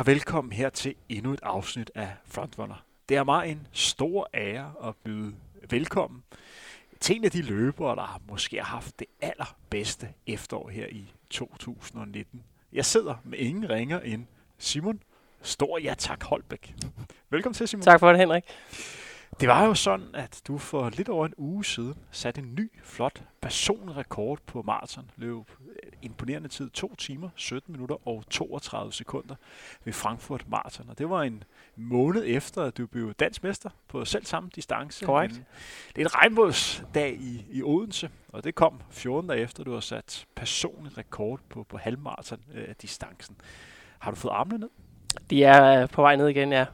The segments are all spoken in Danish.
Og velkommen her til endnu et afsnit af Frontrunner. Det er mig en stor ære at byde velkommen til en af de løbere, der måske har haft det allerbedste efterår her i 2019. Jeg sidder med ingen ringer end Simon Stor Ja Tak Holbæk. Velkommen til, Simon. Tak for det, Henrik. Det var jo sådan, at du for lidt over en uge siden satte en ny, flot personrekord på maraton. Løb imponerende tid, 2 timer, 17 minutter og 32 sekunder ved Frankfurt Marathon. Og det var en måned efter, at du blev dansk mester på selv samme distance. Korrekt. Det er en regnbådsdag i, i Odense, og det kom 14 dage efter, du har sat personlig rekord på, på halvmarathon-distancen. Har du fået armene ned? De er øh, på vej ned igen, ja.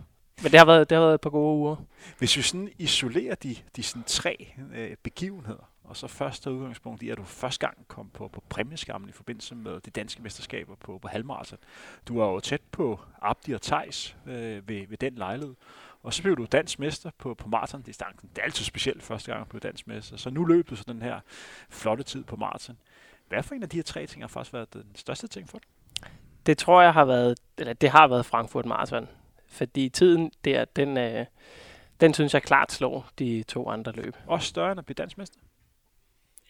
Men det har været, det har været et par gode uger. Hvis vi sådan isolerer de, de sådan tre øh, begivenheder, og så først tager udgangspunkt i, at du første gang kom på, på præmieskammen i forbindelse med de danske mesterskaber på, på halvmarathon. Du var jo tæt på Abdi og Thijs øh, ved, ved den lejlighed. Og så blev du dansk mester på, på maratondistancen. Det er altid specielt første gang, du blev dansk mester. Så nu løb du så den her flotte tid på maraton. Hvad for en af de her tre ting har faktisk været den største ting for dig? Det tror jeg har været, eller det har været Frankfurt Marathon. Fordi tiden der, den, øh, den synes jeg klart slår de to andre løb. Også større end at blive dansk mester.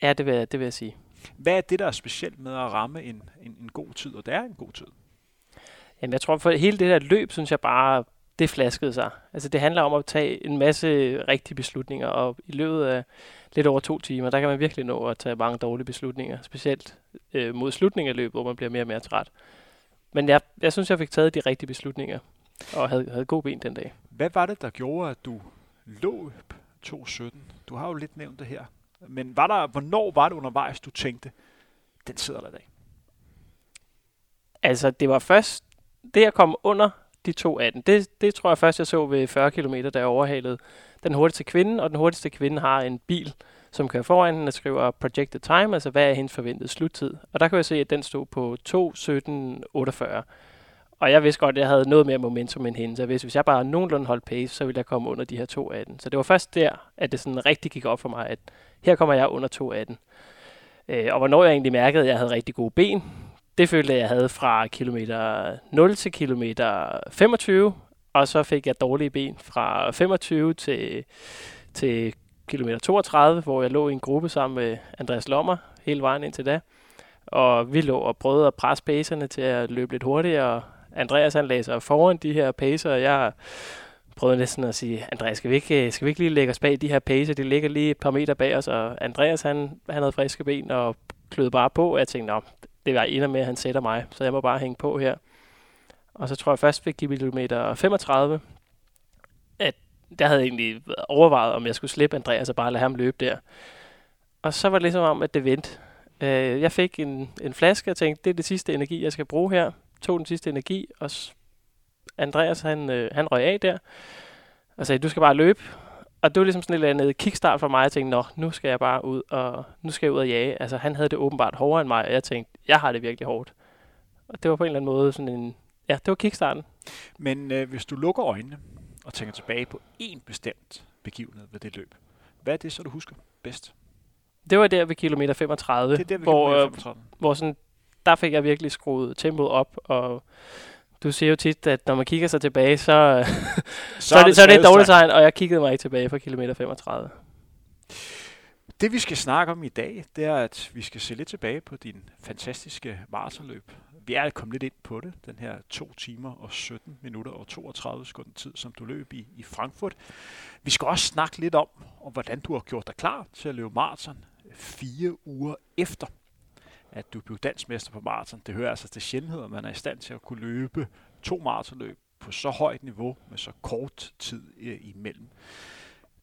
Ja, det vil, jeg- det vil jeg sige. Hvad er det, der er specielt med at ramme en, en, en god tid? Og det er en god tid. Jamen, jeg tror, for hele det der løb, synes jeg bare, det flaskede sig. Altså, det handler om at tage en masse rigtige beslutninger, og i løbet af lidt over to timer, der kan man virkelig nå at tage mange dårlige beslutninger, specielt øh, mod slutningen af løbet, hvor man bliver mere og mere træt. Men jeg, jeg synes, jeg fik taget de rigtige beslutninger, og havde, havde god ben den dag. Hvad var det, der gjorde, at du løb 2.17? Du har jo lidt nævnt det her. Men var der, hvornår var det undervejs, du tænkte, den sidder der i dag? Altså, det var først, det jeg kom under de to 18, det, det tror jeg først, jeg så ved 40 km, da jeg overhalede den hurtigste kvinde, og den hurtigste kvinde har en bil, som kører foran hende og skriver projected time, altså hvad er hendes forventede sluttid. Og der kunne jeg se, at den stod på 2.17.48. Og jeg vidste godt, at jeg havde noget mere momentum end hende, så jeg vidste, hvis jeg bare nogenlunde holdt pace, så ville jeg komme under de her 2.18. Så det var først der, at det sådan rigtig gik op for mig, at her kommer jeg under 2.18. Øh, og hvornår jeg egentlig mærkede, at jeg havde rigtig gode ben, det følte jeg, jeg havde fra kilometer 0 til kilometer 25, og så fik jeg dårlige ben fra 25 til, til kilometer 32, hvor jeg lå i en gruppe sammen med Andreas Lommer hele vejen indtil da. Og vi lå og prøvede at presse pacerne til at løbe lidt hurtigere. Andreas han læser foran de her pacer, og jeg prøvede næsten at sige, Andreas, skal vi ikke, skal vi ikke lige lægge os bag de her pacer? De ligger lige et par meter bag os, og Andreas han, han havde friske ben og kløede bare på, og jeg tænkte, Nå, det var ender med, at han sætter mig, så jeg må bare hænge på her. Og så tror jeg først ved kilometer 35, at der havde jeg egentlig overvejet, om jeg skulle slippe Andreas og bare lade ham løbe der. Og så var det ligesom om, at det vendte. Øh, jeg fik en, en flaske og tænkte, det er det sidste energi, jeg skal bruge her. Tog den sidste energi, og Andreas han, øh, han røg af der. Og sagde, du skal bare løbe. Og det var ligesom sådan et eller andet kickstart for mig. Jeg tænkte, nå, nu skal jeg bare ud og, nu skal jeg ud og jage. Altså, han havde det åbenbart hårdere end mig, og jeg tænkte, jeg har det virkelig hårdt. Og det var på en eller anden måde sådan en, ja, det var kickstarten. Men øh, hvis du lukker øjnene og tænker tilbage på én bestemt begivenhed ved det løb, hvad er det så, du husker bedst? Det var der ved kilometer 35, Det er der, vi hvor, hvor, øh, hvor sådan, der fik jeg virkelig skruet tempoet op, og du siger jo tit, at når man kigger sig tilbage, så, så, så, er, det, så er det et dårligt tegn, og jeg kiggede mig ikke tilbage fra kilometer 35. Det vi skal snakke om i dag, det er, at vi skal se lidt tilbage på din fantastiske maratonløb. Vi er kommet lidt ind på det, den her 2 timer og 17 minutter og 32 sekunder tid, som du løb i, i Frankfurt. Vi skal også snakke lidt om, om, hvordan du har gjort dig klar til at løbe maraton fire uger efter, at du blev dansmester på maraton. Det hører altså til sjældenhed, at man er i stand til at kunne løbe to maratonløb på så højt niveau med så kort tid øh, imellem.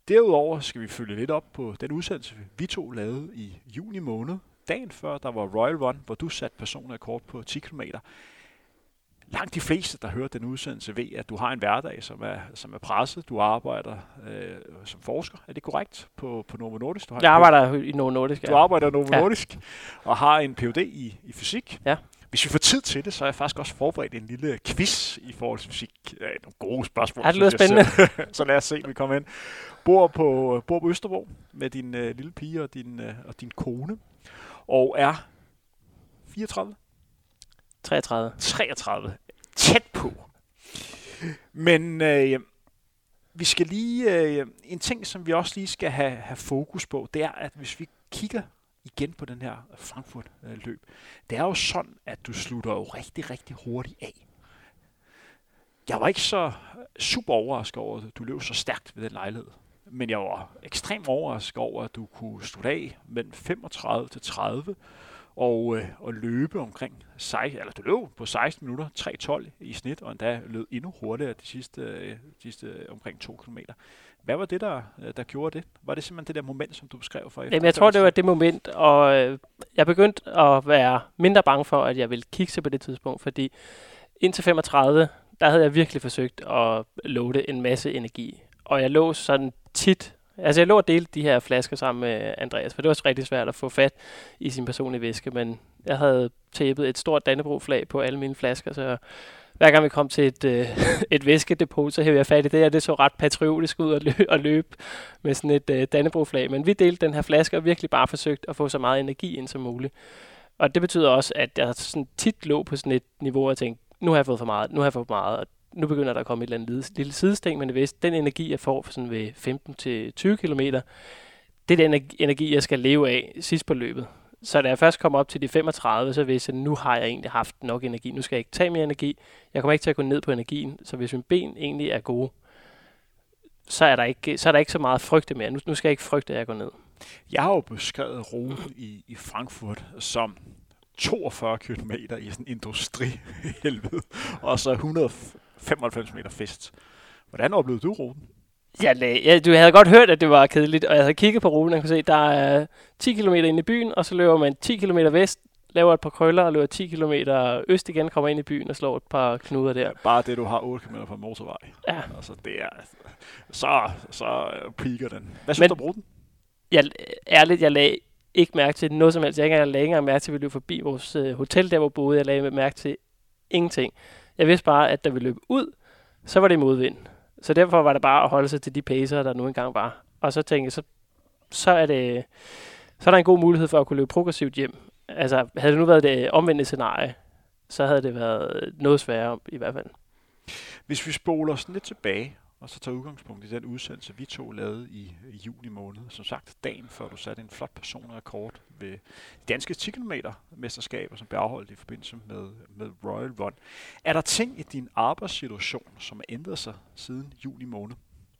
Derudover skal vi følge lidt op på den udsendelse, vi to lavede i juni måned, dagen før der var Royal Run, hvor du satte personrekord på 10 km. Langt de fleste, der hører den udsendelse, ved, at du har en hverdag, som er, som er presset. Du arbejder øh, som forsker. Er det korrekt? På, på Novo Nordisk? Du har Jeg arbejder i Novo Nordisk. Du arbejder i Novo Ja. Nordisk og har en Ph.D. i, i fysik. Ja. Hvis vi får tid til det, så har jeg faktisk også forberedt en lille quiz i forhold til fysik. Ja, nogle gode spørgsmål. Ja, det lyder spændende. så lad os se, vi kommer ind. Bor på, bor på Østerbro med din øh, lille pige og din, øh, og din kone. Og er 34? 33. 33. Tæt på. Men øh, vi skal lige, øh, en ting, som vi også lige skal have, have fokus på, det er, at hvis vi kigger igen på den her Frankfurt-løb, det er jo sådan, at du slutter jo rigtig, rigtig hurtigt af. Jeg var ikke så super overrasket over, at du løb så stærkt ved den lejlighed. Men jeg var ekstremt overrasket over, at du kunne slutte af mellem 35 til 30 og, øh, og løbe omkring 6, eller du løb på 16 minutter, 3.12 i snit, og endda løb endnu hurtigere de sidste, øh, de sidste øh, omkring 2 km. Hvad var det, der, øh, der gjorde det? Var det simpelthen det der moment, som du beskrev for Jamen, jeg tror, det var det moment, og øh, jeg begyndte at være mindre bange for, at jeg ville kigge på det tidspunkt, fordi indtil 35, der havde jeg virkelig forsøgt at låde en masse energi. Og jeg lå sådan tit, altså jeg lå og delte de her flasker sammen med Andreas, for det var rigtig svært at få fat i sin personlige væske, men jeg havde tæppet et stort Dannebro-flag på alle mine flasker, så hver gang vi kom til et, øh, et væskedepot, så hævde jeg fat i det, og det så ret patriotisk ud at løbe, at løbe med sådan et øh, Dannebro-flag. Men vi delte den her flaske og virkelig bare forsøgt at få så meget energi ind som muligt. Og det betyder også, at jeg sådan tit lå på sådan et niveau, og tænkte, nu har jeg fået for meget, nu har jeg fået for meget, og nu begynder der at komme et eller andet lille, lille sidesting, men hvis den energi, jeg får sådan ved 15-20 km, det er den energi, jeg skal leve af sidst på løbet. Så da jeg først kommer op til de 35, så vidste jeg, at nu har jeg egentlig haft nok energi. Nu skal jeg ikke tage mere energi. Jeg kommer ikke til at gå ned på energien. Så hvis mine ben egentlig er gode, så er der ikke så, er der ikke så meget frygte mere. Nu, nu skal jeg ikke frygte, at jeg går ned. Jeg har jo beskrevet ruten i, i Frankfurt som 42 km i sådan industrihelvede, og så 100, 195 meter fest. Hvordan oplevede du ruten? Ja, ja, du havde godt hørt, at det var kedeligt, og jeg havde kigget på ruten, og kunne se, at der er 10 km ind i byen, og så løber man 10 km vest, laver et par krøller og løber 10 km øst igen, kommer ind i byen og slår et par knuder der. Ja, bare det, du har 8 km fra motorvej. Ja. Altså, det er, så, så piker den. Hvad synes du om ruten? Jeg, ærligt, jeg lagde ikke mærke til noget som helst. Jeg ikke engang længere mærke til, at vi løb forbi vores uh, hotel, der hvor boede. Jeg lagde mærke til ingenting. Jeg vidste bare, at da vi løb ud, så var det modvind. Så derfor var det bare at holde sig til de pacer, der nu engang var. Og så tænkte jeg, så, så er det så er der en god mulighed for at kunne løbe progressivt hjem. Altså, havde det nu været det omvendte scenarie, så havde det været noget sværere i hvert fald. Hvis vi spoler sådan lidt tilbage, og så tager udgangspunkt i den udsendelse, vi to lavede i, i juli måned. Som sagt, dagen før du satte en flot personrekord ved danske 10 km mesterskaber, som blev afholdt i forbindelse med, med Royal Run. Er der ting i din arbejdssituation, som har ændret sig siden juli måned?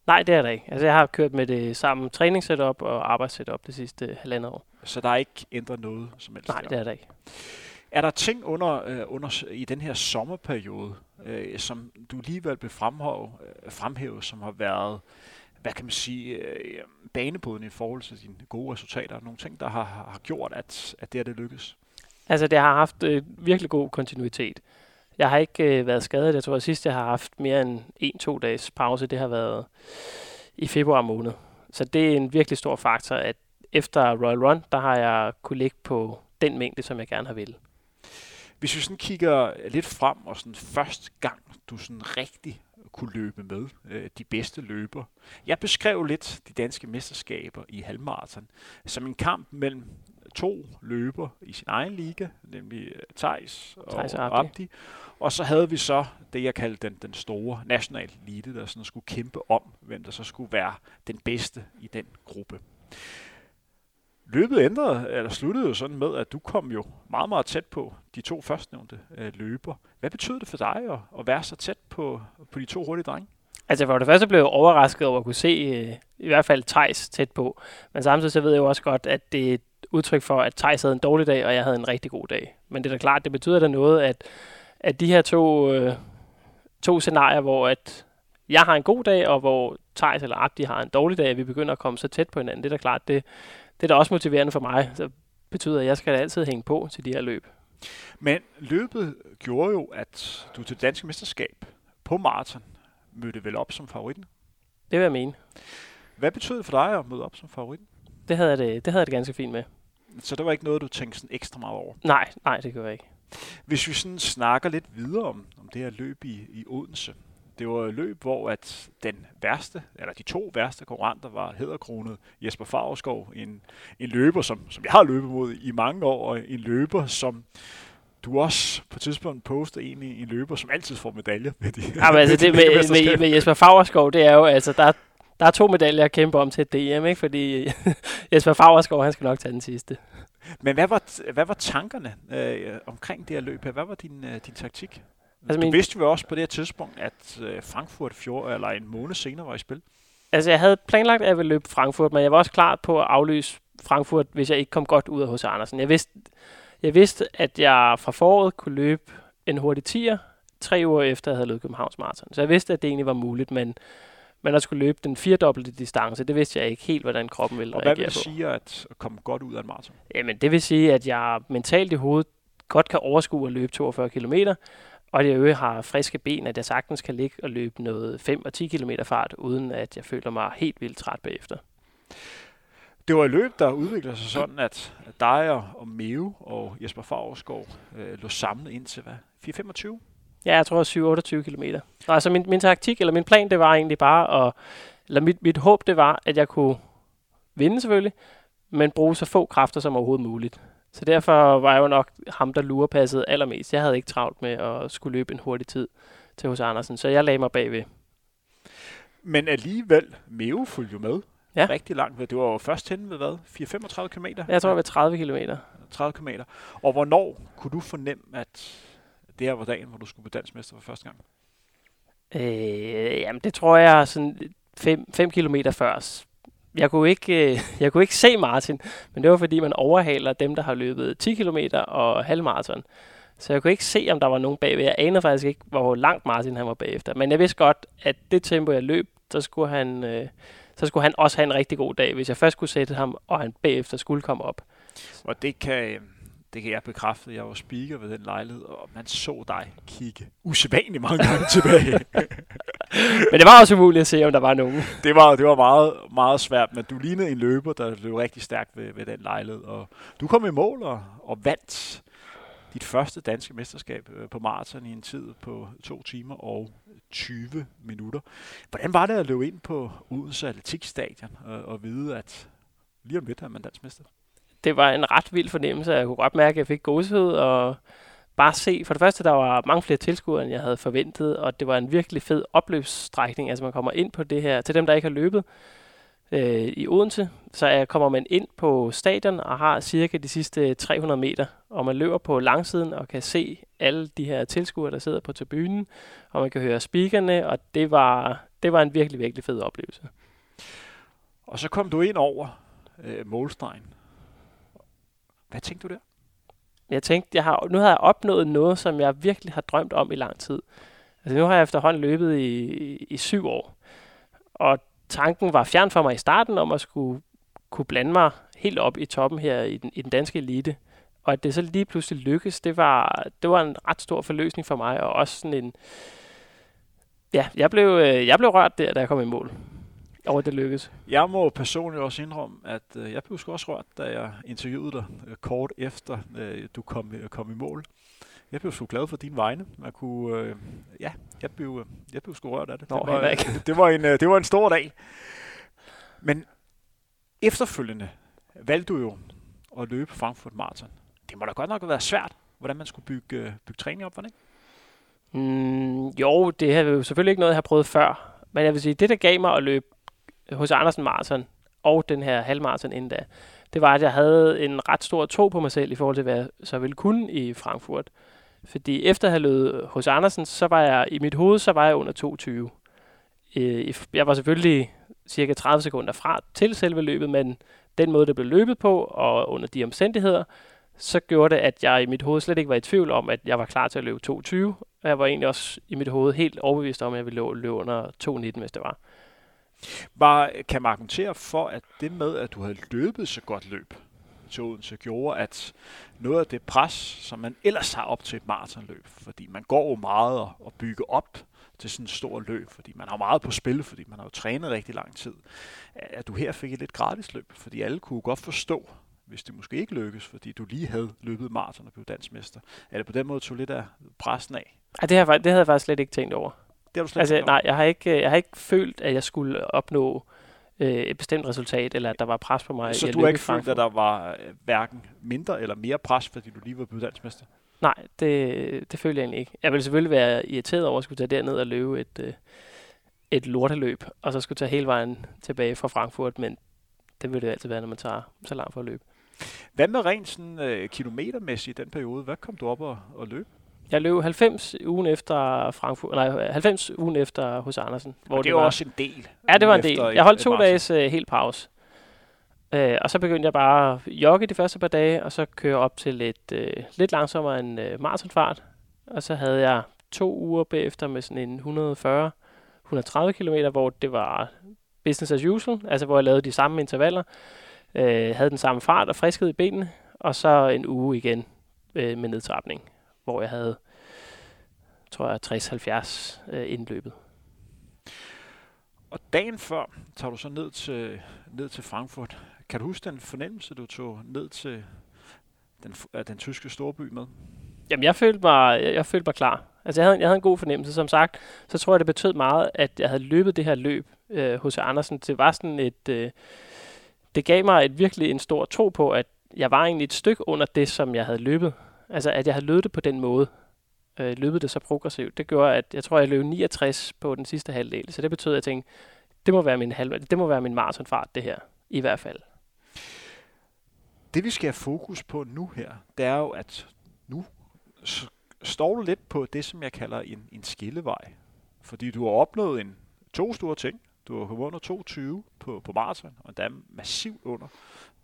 Nej, det er der ikke. Altså, jeg har kørt med det samme træningssetup og arbejdssetup det sidste halvandet år. Så der er ikke ændret noget som helst? Nej, det er der ikke. Er der ting under, øh, under i den her sommerperiode, øh, som du alligevel vil fremhæve, øh, fremhæve, som har været, hvad kan man sige, øh, banebåden i forhold til dine gode resultater? Nogle ting, der har, har gjort, at, at det er det lykkes? Altså, det har haft øh, virkelig god kontinuitet. Jeg har ikke øh, været skadet. Jeg tror, at sidst jeg har haft mere end en-to dages pause, det har været i februar måned. Så det er en virkelig stor faktor, at efter Royal Run, der har jeg kunne ligge på den mængde, som jeg gerne har ville. Hvis vi sådan kigger lidt frem, og sådan første gang, du sådan rigtig kunne løbe med øh, de bedste løber. Jeg beskrev lidt de danske mesterskaber i halvmarathon som en kamp mellem to løber i sin egen liga, nemlig øh, Thijs og, Thijs og Abdi. Abdi. Og så havde vi så det, jeg kaldte den, den store national elite, der sådan skulle kæmpe om, hvem der så skulle være den bedste i den gruppe løbet ændrede, eller sluttede jo sådan med, at du kom jo meget, meget tæt på de to førstnævnte øh, løber. Hvad betød det for dig at, at være så tæt på, på de to hurtige drenge? Altså for det første blev jeg overrasket over at kunne se øh, i hvert fald Tejs tæt på. Men samtidig så ved jeg jo også godt, at det er et udtryk for, at Tejs havde en dårlig dag, og jeg havde en rigtig god dag. Men det er da klart, det betyder da noget, at, at de her to, øh, to scenarier, hvor at jeg har en god dag, og hvor Tejs eller Abdi har en dårlig dag, at vi begynder at komme så tæt på hinanden. Det er da klart, det, det er da også motiverende for mig. Så betyder, at jeg skal altid hænge på til de her løb. Men løbet gjorde jo, at du til det danske mesterskab på maraton mødte vel op som favoritten? Det vil jeg mene. Hvad betyder det for dig at møde op som favoritten? Det havde jeg det, det, havde jeg det ganske fint med. Så det var ikke noget, du tænkte sådan ekstra meget over? Nej, nej, det gør jeg ikke. Hvis vi sådan snakker lidt videre om, om det her løb i, i Odense, det var et løb, hvor at den værste, eller de to værste konkurrenter var hedderkronet Jesper Favreskov, en, en løber, som, som jeg har løbet mod i mange år, og en løber, som du også på et tidspunkt postet en i en løber, som altid får medaljer med de Jamen, altså, det med, med, med Jesper Fagerskov, det er jo, altså, der, der er to medaljer at kæmpe om til et DM, ikke? fordi Jesper Fagerskov, han skal nok tage den sidste. Men hvad var, hvad var tankerne øh, omkring det her løb her? Hvad var din, øh, din taktik? Altså, du min... vidste jo også på det her tidspunkt, at øh, Frankfurt fjord, eller en måned senere var i spil. Altså, jeg havde planlagt, at jeg ville løbe Frankfurt, men jeg var også klar på at aflyse Frankfurt, hvis jeg ikke kom godt ud af hos Andersen. Jeg vidste, jeg vidste, at jeg fra foråret kunne løbe en hurtig tier, tre uger efter jeg havde løbet Københavns Marathon. Så jeg vidste, at det egentlig var muligt, men, men at skulle løbe den firedobbelte distance, det vidste jeg ikke helt, hvordan kroppen ville Og hvad vil det sige at komme godt ud af en maraton? Jamen, det vil sige, at jeg mentalt i hovedet godt kan overskue at løbe 42 km, og at jeg øvrigt har friske ben, at jeg sagtens kan ligge og løbe noget 5 og 10 km fart, uden at jeg føler mig helt vildt træt bagefter. Det var et løb, der udviklede sig sådan, at dig og Meo og Jesper Favreskov øh, lå samlet ind til hvad? 425? Ja, jeg tror 7-28 km. Altså min, min taktik, eller min plan, det var egentlig bare at, eller mit, mit håb, det var, at jeg kunne vinde selvfølgelig, men bruge så få kræfter som overhovedet muligt. Så derfor var jeg jo nok ham, der lurpassede allermest. Jeg havde ikke travlt med at skulle løbe en hurtig tid til hos Andersen, så jeg lagde mig bagved. Men alligevel, Meo fulgte jo med ja. rigtig langt. Det var jo først hen ved hvad? 4-35 km? Jeg tror, det var 30 km. 30 km. Og hvornår kunne du fornemme, at det her var dagen, hvor du skulle blive dansmester for første gang? Øh, jamen, det tror jeg sådan 5 km før. Jeg kunne, ikke, øh, jeg kunne ikke se Martin, men det var fordi, man overhaler dem, der har løbet 10 km og halvmarathon. Så jeg kunne ikke se, om der var nogen bagved. Jeg anede faktisk ikke, hvor langt Martin han var bagefter. Men jeg vidste godt, at det tempo, jeg løb, så skulle han, øh, så skulle han også have en rigtig god dag, hvis jeg først kunne sætte ham, og han bagefter skulle komme op. Og det kan, det kan jeg bekræfte. Jeg var speaker ved den lejlighed, og man så dig kigge usædvanligt mange gange tilbage. men det var også umuligt at se, om der var nogen. det var, det var meget, meget svært, men du lignede en løber, der løb rigtig stærkt ved, ved den lejlighed. Og du kom i mål og, og vandt dit første danske mesterskab øh, på maraton i en tid på 2 timer og 20 minutter. Hvordan var det at løbe ind på Odense Atletikstadion og, og vide, at lige om lidt er man dansk mester? Det var en ret vild fornemmelse. Jeg kunne godt mærke, at jeg fik gåshed, og bare se. For det første, der var mange flere tilskuere, end jeg havde forventet, og det var en virkelig fed opløbsstrækning. Altså man kommer ind på det her, til dem, der ikke har løbet, øh, i Odense, så er, kommer man ind på stadion og har cirka de sidste 300 meter, og man løber på langsiden og kan se alle de her tilskuere, der sidder på tribunen, og man kan høre speakerne, og det var, det var en virkelig, virkelig fed oplevelse. Og så kom du ind over øh, målstregen. Hvad tænkte du der? Jeg tænkte, jeg har, nu har jeg opnået noget, som jeg virkelig har drømt om i lang tid. Altså nu har jeg efterhånden løbet i, i, i syv år. Og tanken var fjern for mig i starten om at skulle kunne blande mig helt op i toppen her i den, i den danske elite. Og at det så lige pludselig lykkes, det var, det var en ret stor forløsning for mig, og også sådan en... Ja, jeg blev, øh, jeg blev rørt der, da jeg kom i mål over det lykkedes. Jeg må personligt også indrømme, at øh, jeg blev sgu også rørt, da jeg interviewede dig øh, kort efter, øh, du kom, øh, kom i mål. Jeg blev sgu glad for dine vegne. Man kunne, øh, ja, jeg blev, øh, jeg blev sgu rørt af det. Nå, det, var, ikke. det, var en, øh, det var en stor dag. Men efterfølgende valgte du jo at løbe Frankfurt Marathon. Det må da godt nok have været svært, hvordan man skulle bygge, øh, bygge træning op, var det ikke? Mm, jo, det har jo selvfølgelig ikke noget, jeg har prøvet før. Men jeg vil sige, det der gav mig at løbe hos Andersen Marathon og den her halvmarathon inden da, det var, at jeg havde en ret stor tro på mig selv i forhold til, hvad jeg så ville kunne i Frankfurt. Fordi efter at have løbet hos Andersen, så var jeg i mit hoved, så var jeg under 22. Øh, jeg var selvfølgelig cirka 30 sekunder fra til selve løbet, men den måde, det blev løbet på, og under de omstændigheder, så gjorde det, at jeg i mit hoved slet ikke var i tvivl om, at jeg var klar til at løbe 22. Og jeg var egentlig også i mit hoved helt overbevist om, at jeg ville løbe under 2.19, hvis det var. Var, kan man argumentere for, at det med, at du havde løbet så godt løb til Odense, gjorde, at noget af det pres, som man ellers har op til et maratonløb, fordi man går jo meget og bygger op til sådan et stort løb, fordi man har meget på spil, fordi man har jo trænet rigtig lang tid, at du her fik et lidt gratis løb, fordi alle kunne godt forstå, hvis det måske ikke lykkes, fordi du lige havde løbet maraton og blev dansmester. Er det på den måde tog lidt af pressen af? Ja, det, har, det havde jeg faktisk slet ikke tænkt over. Det har du slet altså, ikke nej, jeg har, ikke, jeg har ikke følt, at jeg skulle opnå øh, et bestemt resultat, eller at der var pres på mig. Så du har ikke følt, at der var øh, hverken mindre eller mere pres, fordi du lige var blevet dansmester? Nej, det, det føler jeg egentlig ikke. Jeg ville selvfølgelig være irriteret over at skulle tage derned og løbe et, øh, et lorteløb, og så skulle tage hele vejen tilbage fra Frankfurt, men det vil det altid være, når man tager så langt for at løbe. Hvad med rent sådan, øh, kilometermæssigt i den periode? Hvad kom du op og, og løb? Jeg løb 90 ugen efter Frankfurt, nej, 90 ugen efter hos Andersen. Hvor det, det var også en del. Ja, det var en del. Jeg holdt to dages uh, helt pause. Uh, og så begyndte jeg bare at jogge de første par dage, og så køre op til lidt, uh, lidt langsommere en uh, maratonfart. Og så havde jeg to uger bagefter med sådan en 140-130 km, hvor det var business as usual, altså hvor jeg lavede de samme intervaller, uh, havde den samme fart og friskhed i benene, og så en uge igen uh, med nedtrapning hvor jeg havde, tror jeg, 60-70 øh, indløbet. Og dagen før tager du så ned til, ned til Frankfurt. Kan du huske den fornemmelse, du tog ned til den, den tyske storby med? Jamen, jeg følte mig, jeg, jeg følte mig klar. Altså, jeg havde, jeg havde en god fornemmelse. Som sagt, så tror jeg, det betød meget, at jeg havde løbet det her løb øh, hos Andersen. Det var sådan et... Øh, det gav mig et virkelig en stor tro på, at jeg var egentlig et stykke under det, som jeg havde løbet. Altså, at jeg havde løbet det på den måde, øh, løbet det så progressivt, det gjorde, at jeg tror, jeg løb 69 på den sidste halvdel. Så det betød, at jeg tænkte, det må være min, halv, det må være min maratonfart, det her, i hvert fald. Det vi skal have fokus på nu her, det er jo, at nu står du lidt på det, som jeg kalder en, en skillevej. Fordi du har opnået en to store ting. Du har vundet 22 på, på maraton, og der er massivt under.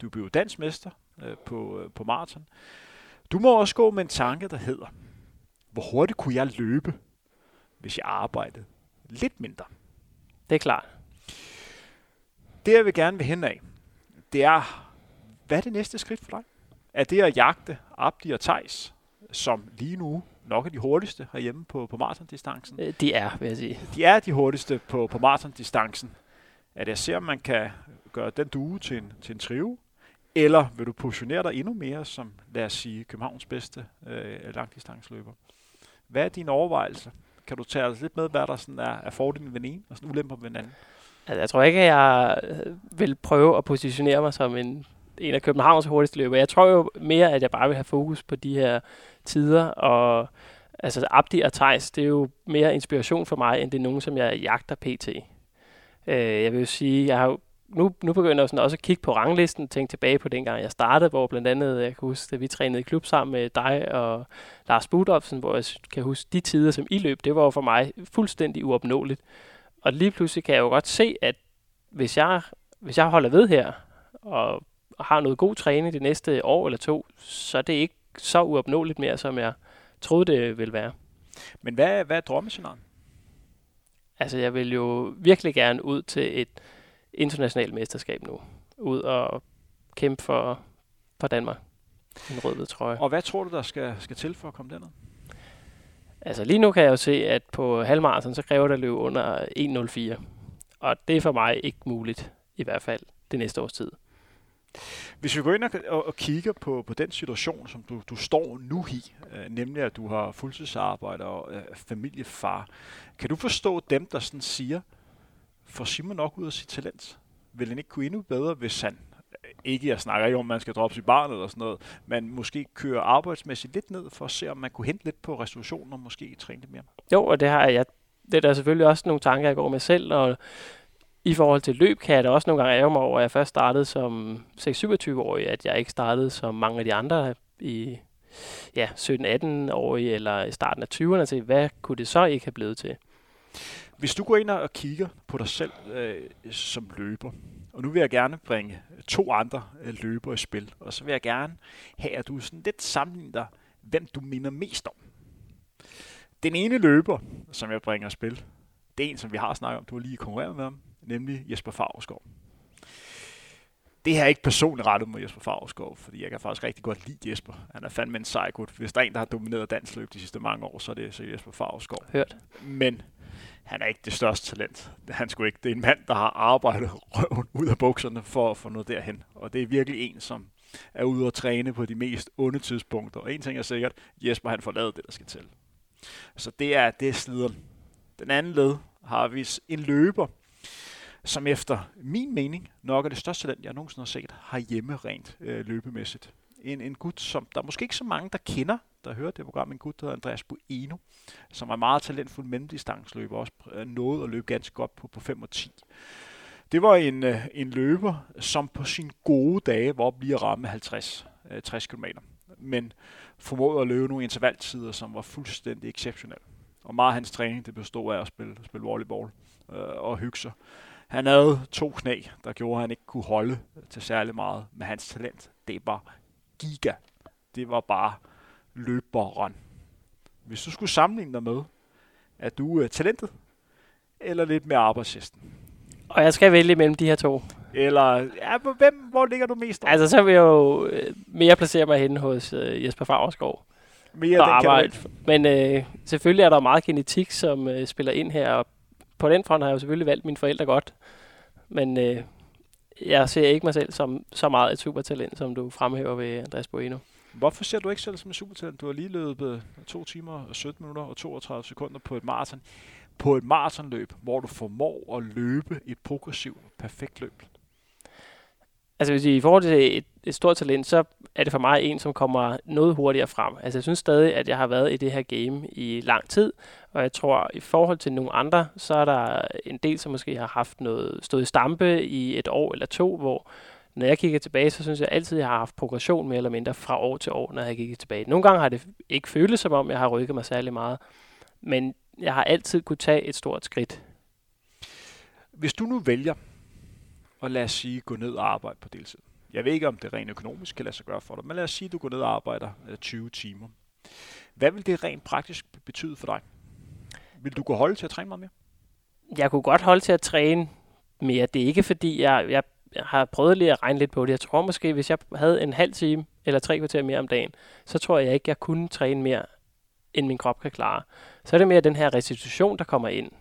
Du blev dansmester øh, på, øh, på maraton. Du må også gå med en tanke, der hedder, hvor hurtigt kunne jeg løbe, hvis jeg arbejdede lidt mindre? Det er klart. Det jeg vil gerne vil hen af, det er, hvad er det næste skridt for dig? Er det at jagte Abdi og Tejs, som lige nu nok er de hurtigste herhjemme på, på maratondistancen? Øh, de er, vil jeg sige. De er de hurtigste på, på maratondistancen. At jeg ser, om man kan gøre den due til en, til en trive, eller vil du positionere dig endnu mere som, lad os sige, Københavns bedste øh, langdistanceløber? Hvad er dine overvejelser? Kan du tage os lidt med, hvad der sådan er, er fordelen ved den ene, og sådan ulemper ved den anden? Altså, jeg tror ikke, at jeg øh, vil prøve at positionere mig som en, en af Københavns hurtigste løber. Jeg tror jo mere, at jeg bare vil have fokus på de her tider, og altså Abdi og Thijs, det er jo mere inspiration for mig, end det er nogen, som jeg jagter pt. Øh, jeg vil jo sige, jeg har jo nu, nu begynder jeg sådan også at kigge på ranglisten, tænke tilbage på dengang jeg startede, hvor blandt andet, jeg kan huske, at vi trænede i klub sammen med dig og Lars Budolfsen, hvor jeg kan huske de tider, som I løb, det var for mig fuldstændig uopnåeligt. Og lige pludselig kan jeg jo godt se, at hvis jeg, hvis jeg holder ved her, og har noget god træning det næste år eller to, så er det ikke så uopnåeligt mere, som jeg troede, det ville være. Men hvad, hvad er drømmescenarien? Altså, jeg vil jo virkelig gerne ud til et, internationalt mesterskab nu. Ud og kæmpe for, for Danmark. En rød trøje. Og hvad tror du, der skal, skal til for at komme derned? Altså lige nu kan jeg jo se, at på halvmarathon, så kræver det at løbe under 1.04. Og det er for mig ikke muligt, i hvert fald det næste års tid. Hvis vi går ind og, og, og kigger på, på den situation, som du, du står nu i, øh, nemlig at du har fuldtidsarbejde og øh, familiefar, kan du forstå dem, der sådan siger, får Simon nok ud af sit talent? Vil han ikke kunne endnu bedre, hvis han øh, ikke, jeg snakker ikke om, man skal droppe sit barn eller sådan noget, men måske køre arbejdsmæssigt lidt ned for at se, om man kunne hente lidt på restaurationen og måske træne lidt mere? Jo, og det har jeg. Det er der selvfølgelig også nogle tanker, jeg går med selv, og i forhold til løb kan jeg da også nogle gange ærge mig over, at jeg først startede som 26-27-årig, at jeg ikke startede som mange af de andre i ja, 17-18-årige eller i starten af 20'erne til, hvad kunne det så ikke have blevet til? Hvis du går ind og kigger på dig selv øh, som løber, og nu vil jeg gerne bringe to andre øh, løbere i spil, og så vil jeg gerne have, at du sådan lidt sammenligner dig, hvem du minder mest om. Den ene løber, som jeg bringer i spil, det er en, som vi har snakket om, du har lige konkurreret med ham, nemlig Jesper Favsgaard. Det her er ikke personligt rettet mod Jesper Favsgaard, fordi jeg kan faktisk rigtig godt lide Jesper. Han er fandme en sej gut. Hvis der er en, der har domineret dansk løb de sidste mange år, så er det så Jesper Favsgaard. Hørt. Men han er ikke det største talent. Han skulle ikke. Det er en mand, der har arbejdet røven ud af bukserne for at få noget derhen. Og det er virkelig en, som er ude at træne på de mest onde tidspunkter. Og en ting er sikkert, Jesper han får lavet det, der skal til. Så det er, det er slideren. Den anden led har vi en løber, som efter min mening nok er det største talent, jeg nogensinde har set, har hjemme rent øh, løbemæssigt. En, en gut, som der er måske ikke så mange, der kender der hørte det program, en gut, der hedder Andreas Bueno, som var meget talentfuld mellemdistansløber, også øh, nåede at løbe ganske godt på, på 5 og 10. Det var en, øh, en løber, som på sine gode dage var op lige at ramme 50, 60 km, men formåede at løbe nogle intervaltider, som var fuldstændig exceptionelle. Og meget af hans træning, det bestod af at spille, spille volleyball øh, og hygge sig. Han havde to knæ, der gjorde, at han ikke kunne holde til særlig meget. med hans talent, det var giga. Det var bare løberen. Hvis du skulle sammenligne dig med, er du uh, talentet, eller lidt mere arbejdshesten? Og jeg skal vælge mellem de her to. Eller, ja, hvem, hvor ligger du mest over? Altså, så vil jeg jo øh, mere placere mig hen hos uh, Jesper Fagerskov. Mere den arbejde. Men øh, selvfølgelig er der meget genetik, som øh, spiller ind her, og på den front har jeg jo selvfølgelig valgt mine forældre godt. Men øh, jeg ser ikke mig selv som så meget et supertalent, som du fremhæver ved Andreas Bueno. Hvorfor ser du ikke selv som en supertalent? Du har lige løbet 2 timer og 17 minutter og 32 sekunder på et maraton. På et maratonløb, hvor du formår at løbe et progressivt, perfekt løb. Altså hvis i forhold til et, et stort talent, så er det for mig en, som kommer noget hurtigere frem. Altså jeg synes stadig, at jeg har været i det her game i lang tid, og jeg tror, i forhold til nogle andre, så er der en del, som måske har haft noget stået i stampe i et år eller to, hvor når jeg kigger tilbage, så synes jeg altid, at jeg har haft progression mere eller mindre fra år til år, når jeg kigger tilbage. Nogle gange har det ikke føltes som om, jeg har rykket mig særlig meget, men jeg har altid kunne tage et stort skridt. Hvis du nu vælger at lad os sige, gå ned og arbejde på deltid. Jeg ved ikke, om det rent økonomisk kan lade sig gøre for dig, men lad os sige, at du går ned og arbejder 20 øh, timer. Hvad vil det rent praktisk betyde for dig? Vil du gå holde til at træne meget mere? Jeg kunne godt holde til at træne mere. Det er ikke fordi, jeg, jeg har prøvet lige at regne lidt på det. Jeg tror måske, hvis jeg havde en halv time eller tre kvarter mere om dagen, så tror jeg ikke, jeg kunne træne mere, end min krop kan klare. Så er det mere den her restitution, der kommer ind.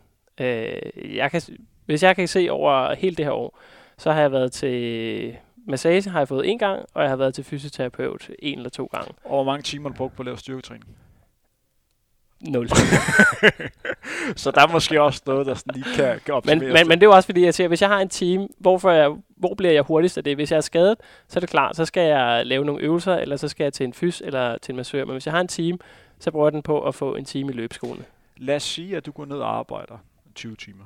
Øh, jeg kan, hvis jeg kan se over hele det her år, så har jeg været til massage, har jeg fået en gang, og jeg har været til fysioterapeut en eller to gange. Og hvor mange timer har du brugt på at lave styrketræning? Nul. så der er måske også noget, der sådan lige kan, kan men, men, men det er jo også fordi, jeg siger, hvis jeg har en team, hvorfor jeg, hvor bliver jeg hurtigst af det? Hvis jeg er skadet, så er det klart, så skal jeg lave nogle øvelser, eller så skal jeg til en fys eller til en massør. Men hvis jeg har en team, så bruger jeg den på at få en time i løbskolen. Lad os sige, at du går ned og arbejder 20 timer.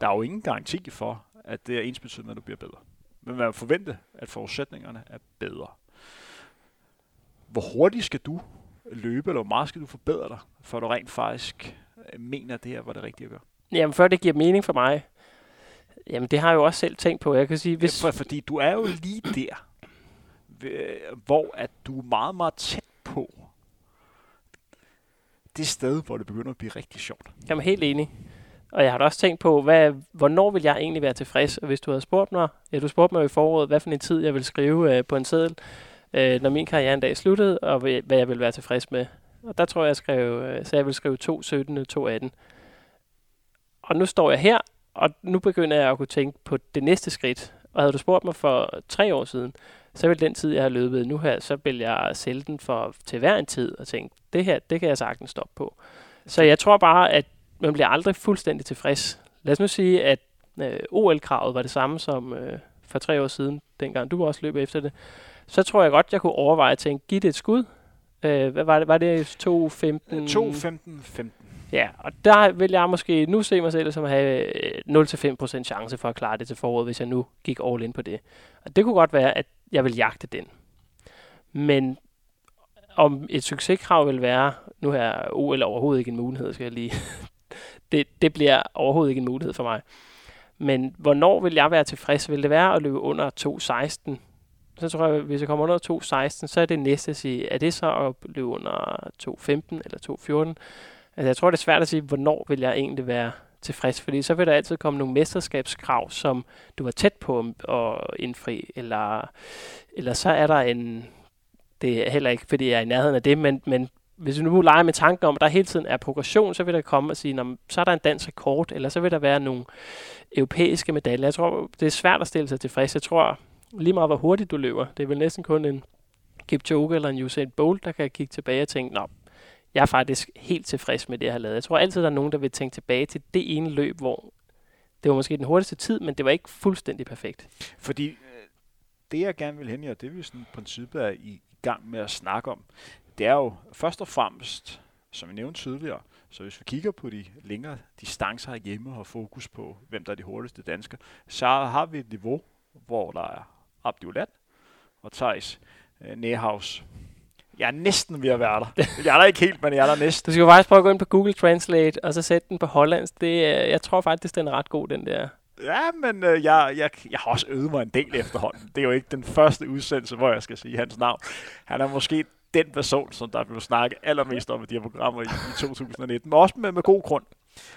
Der er jo ingen garanti for, at det er ens betydning, at du bliver bedre. Men man forvente, at forudsætningerne er bedre. Hvor hurtigt skal du løbe, eller hvor meget skal du forbedre dig, for du rent faktisk mener, at det her var det rigtige at gøre? Jamen, før det giver mening for mig, jamen det har jeg jo også selv tænkt på. Jeg kan sige, hvis... Ja, for, fordi du er jo lige der, hvor at du er meget, meget tæt på det sted, hvor det begynder at blive rigtig sjovt. Jamen helt enig. Og jeg har da også tænkt på, hvad, hvornår vil jeg egentlig være tilfreds? Og hvis du havde spurgt mig, ja, du spurgte mig i foråret, hvad for en tid jeg vil skrive øh, på en seddel, øh, når min karriere en dag sluttede, og hvad jeg vil være tilfreds med. Og der tror jeg, jeg skrev, øh, så jeg vil skrive 2.17, 2.18. Og nu står jeg her, og nu begynder jeg at kunne tænke på det næste skridt. Og havde du spurgt mig for tre år siden, så vil den tid, jeg har løbet nu her, så vil jeg sælge den for, til hver en tid og tænke, det her, det kan jeg sagtens stoppe på. Så jeg tror bare, at man bliver aldrig fuldstændig tilfreds. Lad os nu sige, at øh, OL-kravet var det samme som øh, for tre år siden, dengang du også løb efter det. Så tror jeg godt, jeg kunne overveje at tænke, giv det et skud. Øh, hvad var det? Var det 2.15? 2.15.15. Ja, og der vil jeg måske nu se mig selv som at have 0-5% øh, chance for at klare det til foråret, hvis jeg nu gik all in på det. Og det kunne godt være, at jeg vil jagte den. Men om et succeskrav vil være, nu er OL overhovedet ikke en mulighed, skal jeg lige det, det bliver overhovedet ikke en mulighed for mig. Men hvornår vil jeg være tilfreds? Vil det være at løbe under 2.16? Så tror jeg, hvis jeg kommer under 2.16, så er det næste at sige, er det så at løbe under 2.15 eller 2.14? Altså jeg tror, det er svært at sige, hvornår vil jeg egentlig være tilfreds, fordi så vil der altid komme nogle mesterskabskrav, som du var tæt på at indfri, eller, eller så er der en, det er heller ikke, fordi jeg er i nærheden af det, men, men hvis vi nu leger med tanken om, at der hele tiden er progression, så vil der komme og sige, så er der en dansk rekord, eller så vil der være nogle europæiske medaljer. Jeg tror, det er svært at stille sig tilfreds. Jeg tror, lige meget hvor hurtigt du løber, det er vel næsten kun en Kipchoge eller en Usain Bolt, der kan kigge tilbage og tænke, nå, jeg er faktisk helt tilfreds med det, jeg har lavet. Jeg tror altid, der er nogen, der vil tænke tilbage til det ene løb, hvor det var måske den hurtigste tid, men det var ikke fuldstændig perfekt. Fordi øh, det, jeg gerne vil hen i, og det vi sådan i princippet er i gang med at snakke om, det er jo først og fremmest, som jeg nævnte tidligere, så hvis vi kigger på de længere distancer hjemme og fokus på, hvem der er de hurtigste danskere, så har vi et niveau, hvor der er Abdullah og Thijs øh, Næhaus. Jeg er næsten ved at være der. Jeg er der ikke helt, men jeg er der næsten. Du skal jo faktisk prøve at gå ind på Google Translate, og så sætte den på hollandsk. Det, jeg tror faktisk, den er ret god, den der. Ja, men øh, jeg, jeg, jeg har også øvet mig en del efterhånden. Det er jo ikke den første udsendelse, hvor jeg skal sige hans navn. Han er måske den person, som der blev snakket allermest om i de her programmer i, i 2019, men også med, med god grund.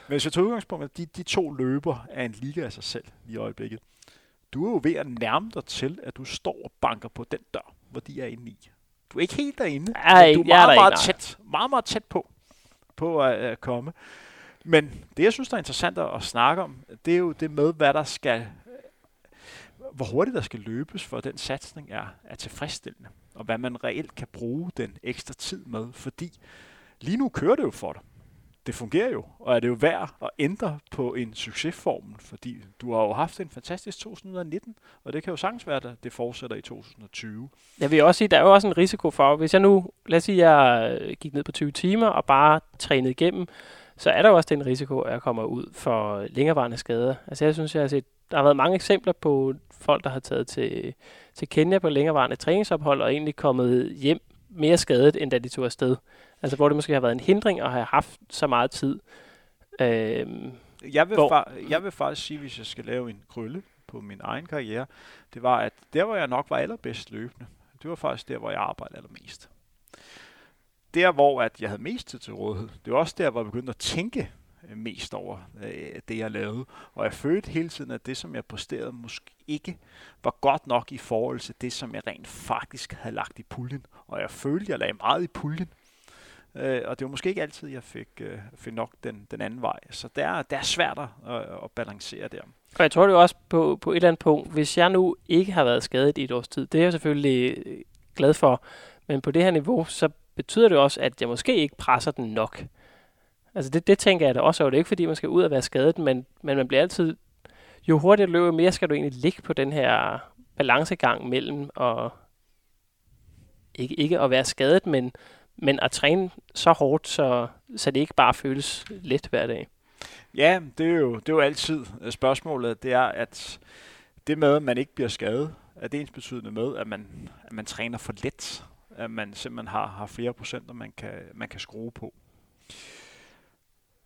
Men hvis jeg tager udgangspunkt, at de, de to løber er en liga af sig selv i øjeblikket. Du er jo ved at nærme dig til, at du står og banker på den dør, hvor de er inde i. Du er ikke helt derinde, Ej, men du er jeg er meget, meget tæt, meget, meget tæt på, på at, at komme. Men det, jeg synes, der er interessant at, snakke om, det er jo det med, hvad der skal, hvor hurtigt der skal løbes, for den satsning er, er tilfredsstillende, og hvad man reelt kan bruge den ekstra tid med, fordi lige nu kører det jo for dig. Det fungerer jo, og er det jo værd at ændre på en succesformel, fordi du har jo haft en fantastisk 2019, og det kan jo sagtens være, at det fortsætter i 2020. Jeg vil også sige, der er jo også en risiko for, hvis jeg nu, lad os sige, jeg gik ned på 20 timer og bare trænede igennem, så er der jo også den risiko, at jeg kommer ud for længerevarende skader. Altså jeg synes, jeg har set, der har været mange eksempler på folk, der har taget til, til Kenya på længerevarende træningsophold og egentlig kommet hjem mere skadet, end da de tog afsted. Altså hvor det måske har været en hindring at have haft så meget tid. Øhm, Jeg vil, Hvor- fa- jeg vil faktisk sige, hvis jeg skal lave en krølle på min egen karriere, det var, at der, hvor jeg nok var allerbedst løbende, det var faktisk der, hvor jeg arbejdede allermest. Der, hvor at jeg havde mest tid til rådighed, det var også der, hvor jeg begyndte at tænke øh, Øh, mest over øh, det, jeg lavede. Og jeg følte hele tiden, at det, som jeg præsterede, måske ikke var godt nok i forhold til det, som jeg rent faktisk havde lagt i puljen. Og jeg følte, at jeg lagde meget i puljen. Øh, og det var måske ikke altid, jeg fik, øh, fik nok den, den anden vej. Så det er, det er svært at, at balancere der. Og jeg tror det også på, på et eller andet punkt, hvis jeg nu ikke har været skadet i et års tid, det er jeg selvfølgelig øh, glad for, men på det her niveau, så betyder det også, at jeg måske ikke presser den nok. Altså det, det tænker jeg da også, og det er ikke fordi, man skal ud og være skadet, men, men man bliver altid, jo hurtigere du løber, jo mere skal du egentlig ligge på den her balancegang mellem at, ikke, ikke at være skadet, men, men at træne så hårdt, så, så det ikke bare føles let hver dag. Ja, det er jo, det er jo altid øh, spørgsmålet. Det er, at det med, at man ikke bliver skadet, er det ens betydende med, at man, at man træner for let. At man simpelthen har, har flere procenter, man kan, man kan skrue på.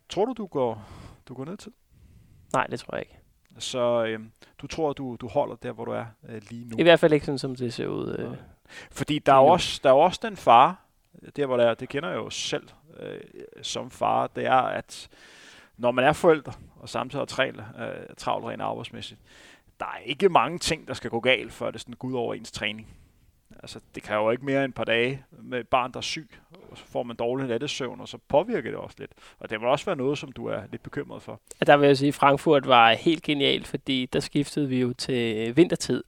Tror du, du går, du går ned til? Nej, det tror jeg ikke. Så øh, du tror, du, du holder der, hvor du er øh, lige nu? I hvert fald ikke sådan, som det ser ud. Øh. Fordi der er, også, der er også den fare, der hvor der er, det kender jeg jo selv øh, som far, det er, at når man er forældre, og samtidig har travlt, øh, travlt rent arbejdsmæssigt, der er ikke mange ting, der skal gå galt, før det sådan går ud over ens træning. Altså, det kan jo ikke mere end et par dage med et barn, der er syg, og så får man dårlig nattesøvn, og så påvirker det også lidt. Og det må også være noget, som du er lidt bekymret for. Og Der vil jeg sige, at Frankfurt var helt genialt, fordi der skiftede vi jo til vintertid.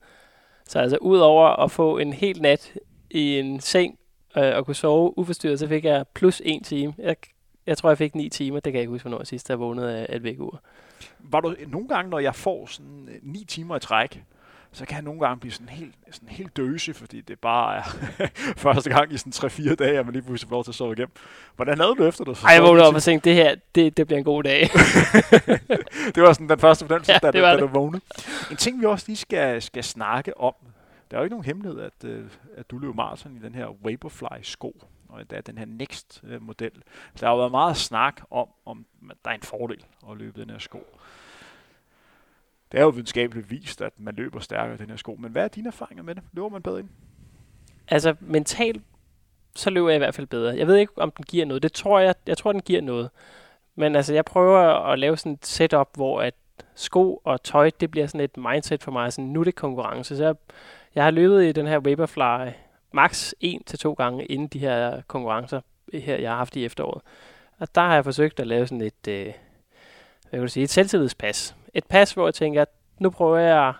Så altså udover at få en hel nat i en seng øh, og kunne sove uforstyrret, så fik jeg plus en time. Jeg, jeg tror, jeg fik ni timer. Det kan jeg ikke huske, hvornår sidst jeg vågnede af et vækkeur. Var du nogle gange, når jeg får sådan øh, ni timer i træk, så kan jeg nogle gange blive sådan helt, sådan helt døse, fordi det bare er første gang i sådan 3-4 dage, at man lige pludselig får lov til at sove igennem. Hvordan havde du efter, du så Ej, jeg vågnede op og tænkte, det her, det, det bliver en god dag. Det var sådan den første fornemmelse, Ja, da, det var da det. du vågnede. En ting, vi også lige skal, skal snakke om, der er jo ikke nogen hemmelighed, at, øh, at du løber maraton i den her Vaporfly-sko, og endda den her Next-model. Der har jo været meget snak om, om der er en fordel at løbe den her sko. Det er jo videnskabeligt vist, at man løber stærkere i den her sko. Men hvad er dine erfaringer med det? Løber man bedre ind? altså mentalt, så løber jeg i hvert fald bedre. Jeg ved ikke, om den giver noget. Det tror jeg, jeg tror, den giver noget. Men altså, jeg prøver at lave sådan et setup, hvor at sko og tøj, det bliver sådan et mindset for mig. Sådan, nu er det konkurrence. Så jeg, jeg har løbet i den her Vaporfly max en til to gange inden de her konkurrencer, her jeg har haft i efteråret. Og der har jeg forsøgt at lave sådan et, øh, hvad kan du sige, et selvtillidspas. Et pas, hvor jeg tænker, at nu prøver jeg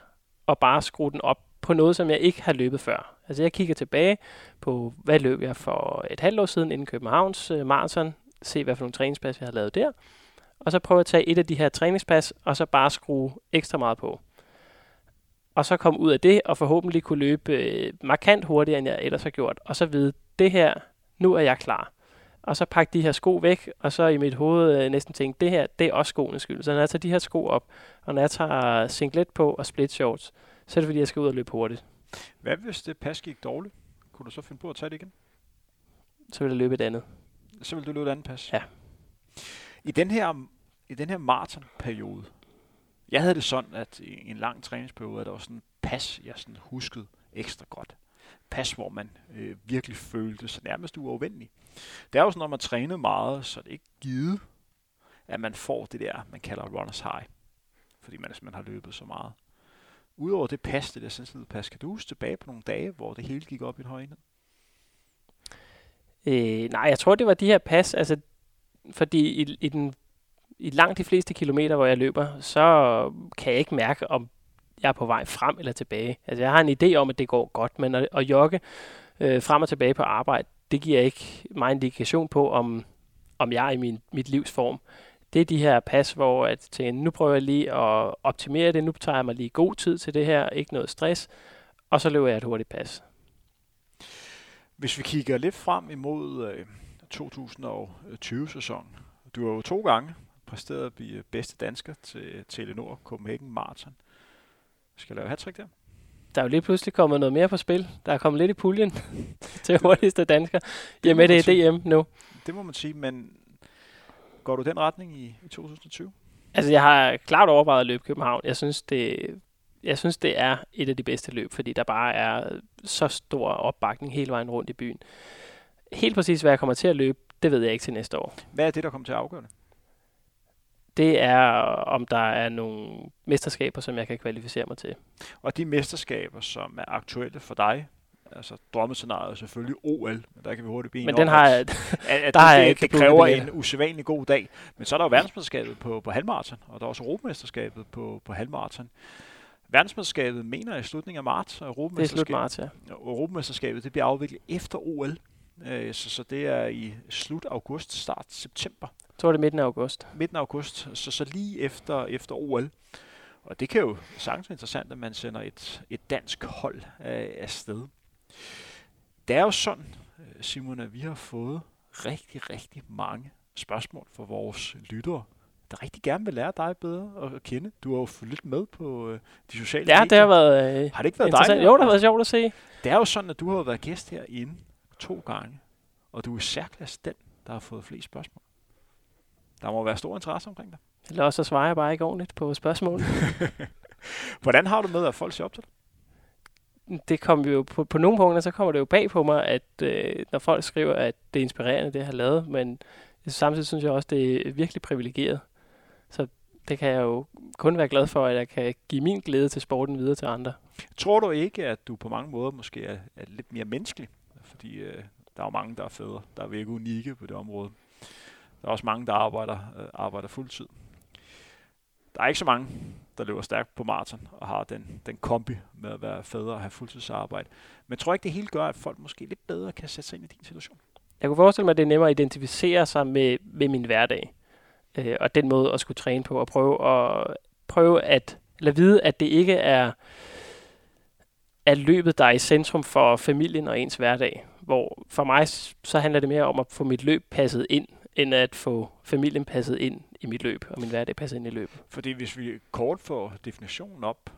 at bare skrue den op på noget, som jeg ikke har løbet før. Altså jeg kigger tilbage på, hvad løb jeg for et halvt år siden inden Københavns øh, maraton, se hvad for nogle træningspas jeg har lavet der, og så prøve at tage et af de her træningspas, og så bare skrue ekstra meget på. Og så komme ud af det, og forhåbentlig kunne løbe øh, markant hurtigere, end jeg ellers har gjort, og så vide, det her, nu er jeg klar. Og så pakke de her sko væk, og så i mit hoved øh, næsten tænke, det her, det er også skoenes skyld. Så når jeg tager de her sko op, og når jeg tager singlet på og split shorts, så er det fordi, jeg skal ud og løbe hurtigt. Hvad hvis det pas gik dårligt? Kunne du så finde på at tage det igen? Så vil jeg løbe et andet. Så vil du løbe et andet pas? Ja. I den her, i den her maratonperiode, jeg havde det sådan, at i en lang træningsperiode, at der var sådan en pas, jeg sådan huskede ekstra godt. Pas, hvor man øh, virkelig følte sig nærmest uafvendig. Det er jo sådan, når man træner meget, så er det ikke givet, at man får det der, man kalder runners high. Fordi man simpelthen har løbet så meget. Udover det pas, det der sensitive pas, kan du huske tilbage på nogle dage, hvor det hele gik op i en høj enhed? Øh, nej, jeg tror, det var de her pas, altså, fordi i, i, den, i langt de fleste kilometer, hvor jeg løber, så kan jeg ikke mærke, om jeg er på vej frem eller tilbage. Altså, jeg har en idé om, at det går godt, men at, at jogge øh, frem og tilbage på arbejde, det giver ikke mig en indikation på, om, om jeg er i min, mit livs form. Det er de her pas, hvor at tænke, nu prøver jeg lige at optimere det, nu tager jeg mig lige god tid til det her, ikke noget stress, og så løber jeg et hurtigt pas. Hvis vi kigger lidt frem imod øh, 2020-sæsonen. Du har jo to gange præsteret at blive bedste dansker til Telenor Copenhagen Marathon. Skal lave hat der? Der er jo lige pludselig kommet noget mere på spil. Der er kommet lidt i puljen til hurtigste dansker. Jamen, det er DM nu. Det må man sige, men går du den retning i, i 2020? Altså, jeg har klart overvejet at løbe København. Jeg synes, det, jeg synes, det er et af de bedste løb, fordi der bare er så stor opbakning hele vejen rundt i byen. Helt præcis, hvad jeg kommer til at løbe, det ved jeg ikke til næste år. Hvad er det, der kommer til at afgøre det? Det er, om der er nogle mesterskaber, som jeg kan kvalificere mig til. Og de mesterskaber, som er aktuelle for dig, altså drømmescenariet er selvfølgelig OL, men der kan vi hurtigt blive Men den har jeg, at, at der det, jeg det, kræver en usædvanlig god dag. Men så er der jo verdensmesterskabet på, på halvmarathon, og der er også Europamesterskabet på, på halvmarathon. Verdensmesterskabet mener i slutningen af marts, og Europamesterskabet, det er slut marts, ja. Europamesterskabet det bliver afviklet efter OL, øh, så, så det er i slut august, start september. Jeg tror det midten af august. Midten af august, så, så lige efter, efter OL. Og det kan jo sagtens være interessant, at man sender et, et dansk hold af, af sted. Det er jo sådan, øh, Simon, at vi har fået rigtig, rigtig mange spørgsmål fra vores lyttere der rigtig gerne vil lære dig bedre at kende. Du har jo fulgt lidt med på øh, de sociale ja, medier. det har været øh, Har det ikke været dejligt? Jo, det har været sjovt at se. Det er jo sådan, at du har været gæst herinde to gange, og du er særklasse den, der har fået flest spørgsmål. Der må være stor interesse omkring dig. Eller også så svarer jeg bare ikke ordentligt på spørgsmål. Hvordan har du med, at folk siger op til dig? det kommer jo på, på nogle punkter, så kommer det jo bag på mig, at øh, når folk skriver, at det er inspirerende, det jeg har lavet, men samtidig synes jeg også, det er virkelig privilegeret. Så det kan jeg jo kun være glad for, at jeg kan give min glæde til sporten videre til andre. Tror du ikke, at du på mange måder måske er, er lidt mere menneskelig? Fordi øh, der er jo mange, der er fædre, der er virkelig unikke på det område. Der er også mange, der arbejder, øh, arbejder fuldtid. Der er ikke så mange, der løber stærkt på maraton og har den, den kombi med at være fædre og have fuldtidsarbejde. Men tror ikke, det hele gør, at folk måske lidt bedre kan sætte sig ind i din situation? Jeg kunne forestille mig, at det er nemmere at identificere sig med, med min hverdag øh, og den måde at skulle træne på, og prøve at, prøve at lade vide, at det ikke er, er løbet, der er i centrum for familien og ens hverdag. Hvor for mig, så handler det mere om at få mit løb passet ind, end at få familien passet ind i mit løb, og min hverdag passet ind i løbet. Fordi hvis vi kort får definitionen op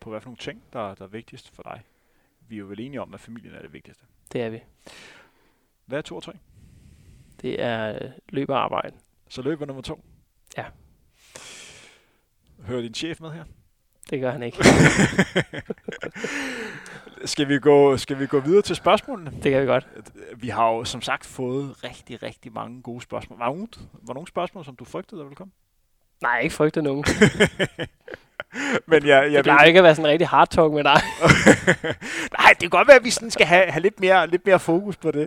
på, hvad for nogle ting, der, der er vigtigst for dig. Vi er jo vel enige om, at familien er det vigtigste. Det er vi. Hvad er to og tre? Det er løb og arbejde. Så løber nummer to? Ja. Hører din chef med her? Det gør han ikke. skal, vi gå, skal vi gå videre til spørgsmålene? Det kan vi godt. Vi har jo som sagt fået rigtig, rigtig mange gode spørgsmål. Var var nogle spørgsmål, som du frygtede, der ville komme? Nej, ikke frygtede nogen. Men jeg, jeg det plejer ikke at være sådan en rigtig hard talk med dig. Nej, det kan godt være, at vi sådan skal have, have lidt, mere, lidt mere fokus på det.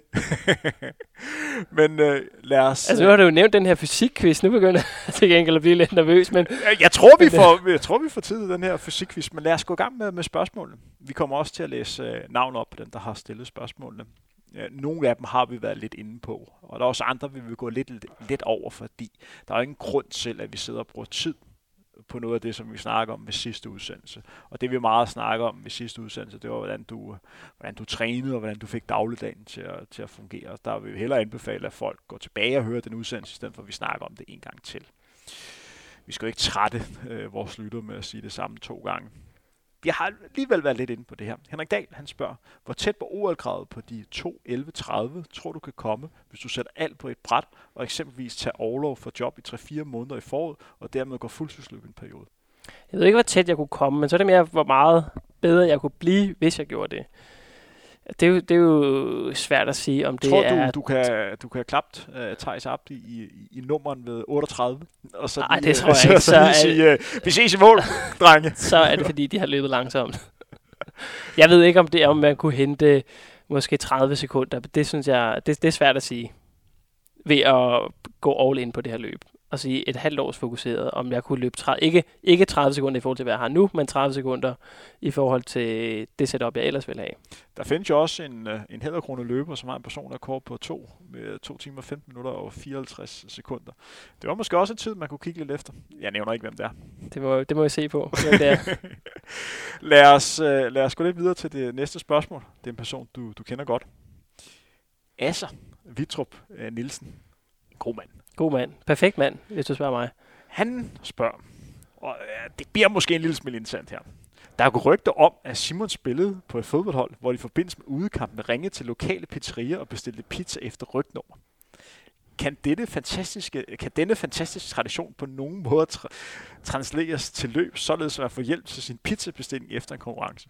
men øh, lad os... Altså nu har du jo nævnt den her fysikquiz. Nu begynder jeg til gengæld at blive lidt nervøs. Men jeg, jeg, tror, vi får, jeg tror, vi får tid til den her fysikquiz. Men lad os gå i gang med, med spørgsmålene. Vi kommer også til at læse øh, navn op på den, der har stillet spørgsmålene. Øh, nogle af dem har vi været lidt inde på, og der er også andre, vi vil gå lidt, lidt over, fordi der er ingen grund til, at vi sidder og bruger tid på noget af det, som vi snakker om ved sidste udsendelse. Og det vi meget snakker om ved sidste udsendelse, det var, hvordan du, hvordan du trænede, og hvordan du fik dagligdagen til at, til at fungere. Der vil vi hellere anbefale, at folk går tilbage og hører den udsendelse, i stedet for at vi snakker om det en gang til. Vi skal jo ikke trætte øh, vores lytter med at sige det samme to gange. Vi har alligevel været lidt inde på det her. Henrik Dahl, han spørger, hvor tæt på OL-kravet på de 2.11.30 tror du kan komme, hvis du sætter alt på et bræt, og eksempelvis tager overlov for job i 3-4 måneder i foråret, og dermed går fuldtidsløb en periode? Jeg ved ikke, hvor tæt jeg kunne komme, men så er det mere, hvor meget bedre jeg kunne blive, hvis jeg gjorde det. Det er, jo, det er jo svært at sige, om det Tror du, er... du kan, du kan klappe uh, Thijs op i, i, i nummeren ved 38? Og så Nej, det tror øh, jeg ikke. Så, Så er- sige, uh, vi ses i mål, drenge. så er det, fordi de har løbet langsomt. Jeg ved ikke, om det er, om man kunne hente måske 30 sekunder. Det synes jeg, det, det er svært at sige. Ved at gå all in på det her løb. Og sige et halvt års fokuseret, om jeg kunne løbe 30, ikke, ikke 30 sekunder i forhold til, hvad jeg har nu, men 30 sekunder i forhold til det setup, jeg ellers vil have. Der findes jo også en, øh, en hæderkrone løber, som har en personrekord på 2 med 2 timer 15 minutter og 54 sekunder. Det var måske også en tid, man kunne kigge lidt efter. Jeg nævner ikke, hvem det er. Det må, det må jeg se på. hvem det er. lad, os, øh, lad os gå lidt videre til det næste spørgsmål. Det er en person, du, du kender godt. Asser Vitrup øh, Nielsen. En god mand. God mand. Perfekt mand, hvis du spørger mig. Han spørger, og øh, det bliver måske en lille smule interessant her. Der er jo rygter om, at Simon spillede på et fodboldhold, hvor de i forbindelse med udekampen ringede til lokale pizzerier og bestilte pizza efter rygnummer. Kan, dette fantastiske, kan denne fantastiske tradition på nogen måde tra- transleres til løb, således at man får hjælp til sin pizzabestilling efter en konkurrence?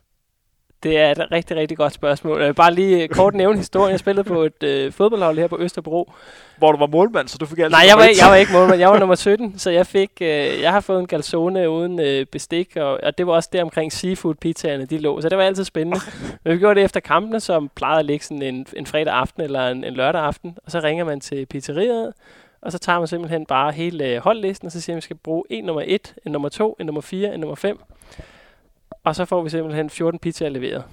Det er et rigtig, rigtig godt spørgsmål. Jeg vil bare lige øh, kort nævne historien. Jeg spillede på et øh, fodboldhold her på Østerbro, Hvor du var målmand, så du fik altid Nej, jeg var, ikke- jeg var ikke målmand. Jeg var nummer 17, så jeg fik, øh, jeg har fået en calzone uden øh, bestik, og, og det var også der omkring seafood pizzaerne, de lå. Så det var altid spændende. Men vi gjorde det efter kampene, som plejede at ligge sådan en, en fredag aften eller en, en lørdag aften, og så ringer man til pizzeriet, og så tager man simpelthen bare hele øh, holdlisten, og så siger man, at vi skal bruge en nummer 1, en nummer 2, en nummer 4, en nummer 5. Og så får vi simpelthen 14 pizzaer leveret.